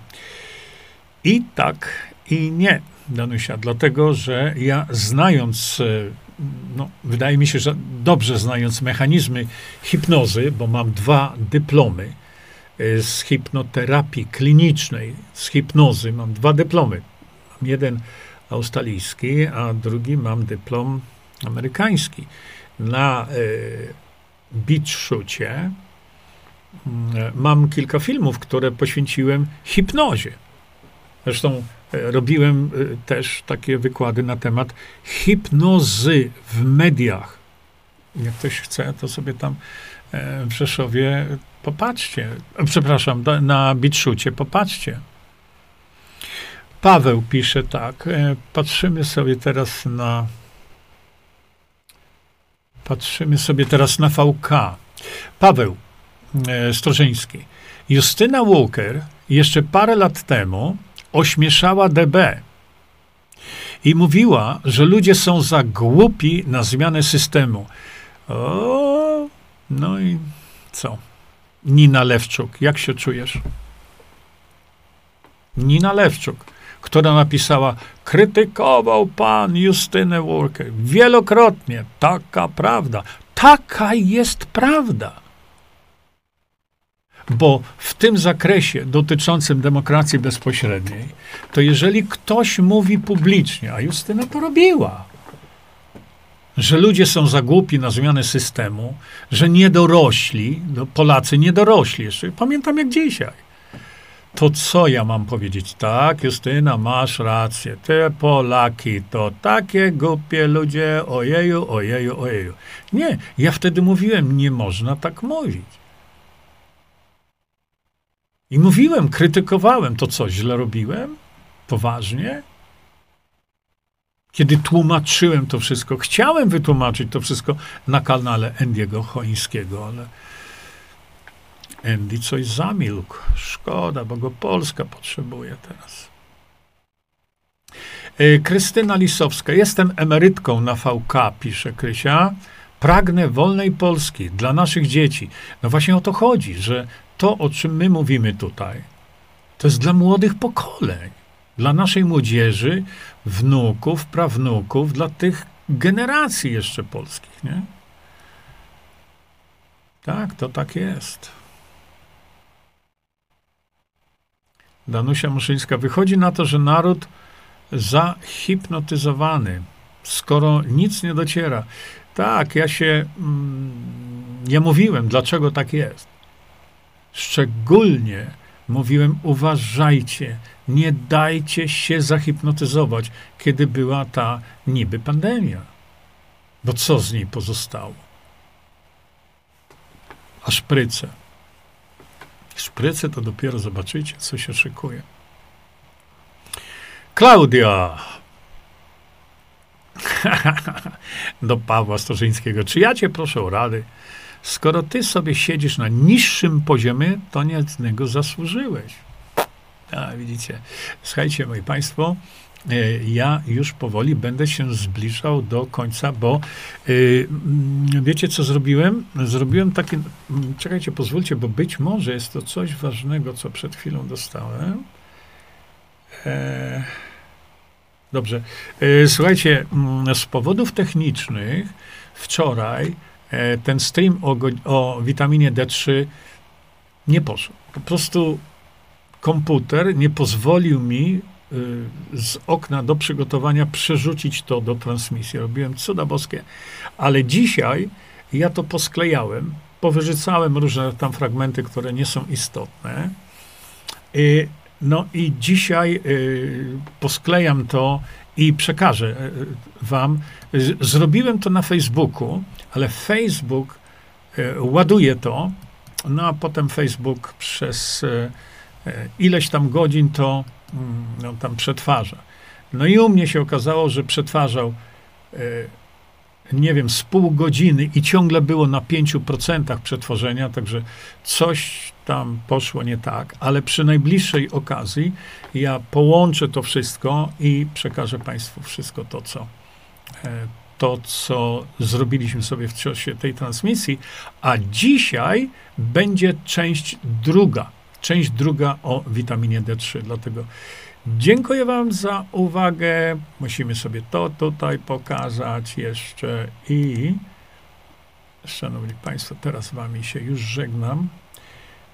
[SPEAKER 1] I tak, i nie, Danusia, dlatego że ja znając, e, no, wydaje mi się, że dobrze znając mechanizmy hipnozy, bo mam dwa dyplomy e, z hipnoterapii klinicznej, z hipnozy, mam dwa dyplomy. Mam jeden australijski, a drugi mam dyplom amerykański. Na y, beach shoocie y, mam kilka filmów, które poświęciłem hipnozie. Zresztą robiłem e, też takie wykłady na temat hipnozy w mediach. Jak ktoś chce, to sobie tam e, w Rzeszowie popatrzcie. Przepraszam, na Bitszucie popatrzcie. Paweł pisze tak. Patrzymy sobie teraz na. Patrzymy sobie teraz na VK. Paweł Strożyński. Justyna Walker jeszcze parę lat temu ośmieszała DB i mówiła, że ludzie są za głupi na zmianę systemu. O, no i co? Nina Lewczuk, jak się czujesz? Nina Lewczuk, która napisała, krytykował pan Justynę Walker wielokrotnie. Taka prawda. Taka jest prawda bo w tym zakresie dotyczącym demokracji bezpośredniej, to jeżeli ktoś mówi publicznie, a Justyna to robiła, że ludzie są za głupi na zmianę systemu, że nie dorośli, no Polacy nie dorośli jeszcze, pamiętam jak dzisiaj. To co ja mam powiedzieć? Tak, Justyna, masz rację. Te Polaki to takie głupie ludzie, ojeju, ojeju, ojeju. Nie, ja wtedy mówiłem, nie można tak mówić. I mówiłem, krytykowałem to, co źle robiłem, poważnie. Kiedy tłumaczyłem to wszystko, chciałem wytłumaczyć to wszystko na kanale Endiego Choińskiego, ale Andy coś zamilkł. Szkoda, bo go Polska potrzebuje teraz. E, Krystyna Lisowska. Jestem emerytką na VK, pisze Krysia. Pragnę wolnej Polski dla naszych dzieci. No właśnie o to chodzi, że to, o czym my mówimy tutaj, to jest dla młodych pokoleń, dla naszej młodzieży, wnuków, prawnuków, dla tych generacji jeszcze polskich, nie? Tak, to tak jest. Danusia Muszyńska. Wychodzi na to, że naród zahipnotyzowany, skoro nic nie dociera. Tak, ja się. Mm, ja mówiłem, dlaczego tak jest. Szczególnie mówiłem, uważajcie, nie dajcie się zahipnotyzować, kiedy była ta niby pandemia. Bo co z niej pozostało? A szpryce. Szpryce to dopiero zobaczycie, co się szykuje. Klaudia. Do Pawła Storzyńskiego. Czy ja cię proszę o rady? Skoro ty sobie siedzisz na niższym poziomie, to nie z niego zasłużyłeś. A, widzicie. Słuchajcie, moi państwo, e, ja już powoli będę się zbliżał do końca, bo yy, wiecie, co zrobiłem? Zrobiłem takie. Mm, czekajcie, pozwólcie, bo być może jest to coś ważnego, co przed chwilą dostałem. E, dobrze. E, słuchajcie, mm, z powodów technicznych wczoraj ten stream o, o witaminie D3 nie poszedł. Po prostu komputer nie pozwolił mi y, z okna do przygotowania przerzucić to do transmisji. Robiłem cuda boskie. Ale dzisiaj ja to posklejałem powyrzucałem różne tam fragmenty, które nie są istotne. Y, no i dzisiaj y, posklejam to i przekażę y, wam. Z- Zrobiłem to na Facebooku, ale Facebook y, ładuje to, no a potem Facebook przez ileś tam godzin to mm, no, tam przetwarza. No i u mnie się okazało, że przetwarzał nie wiem, z pół godziny i ciągle było na 5% przetworzenia, także coś tam poszło nie tak, ale przy najbliższej okazji ja połączę to wszystko i przekażę Państwu wszystko to, co, e, to, co zrobiliśmy sobie w czasie tej transmisji, a dzisiaj będzie część druga, część druga o witaminie D3, dlatego Dziękuję Wam za uwagę. Musimy sobie to tutaj pokazać jeszcze i Szanowni Państwo, teraz Wami się już żegnam.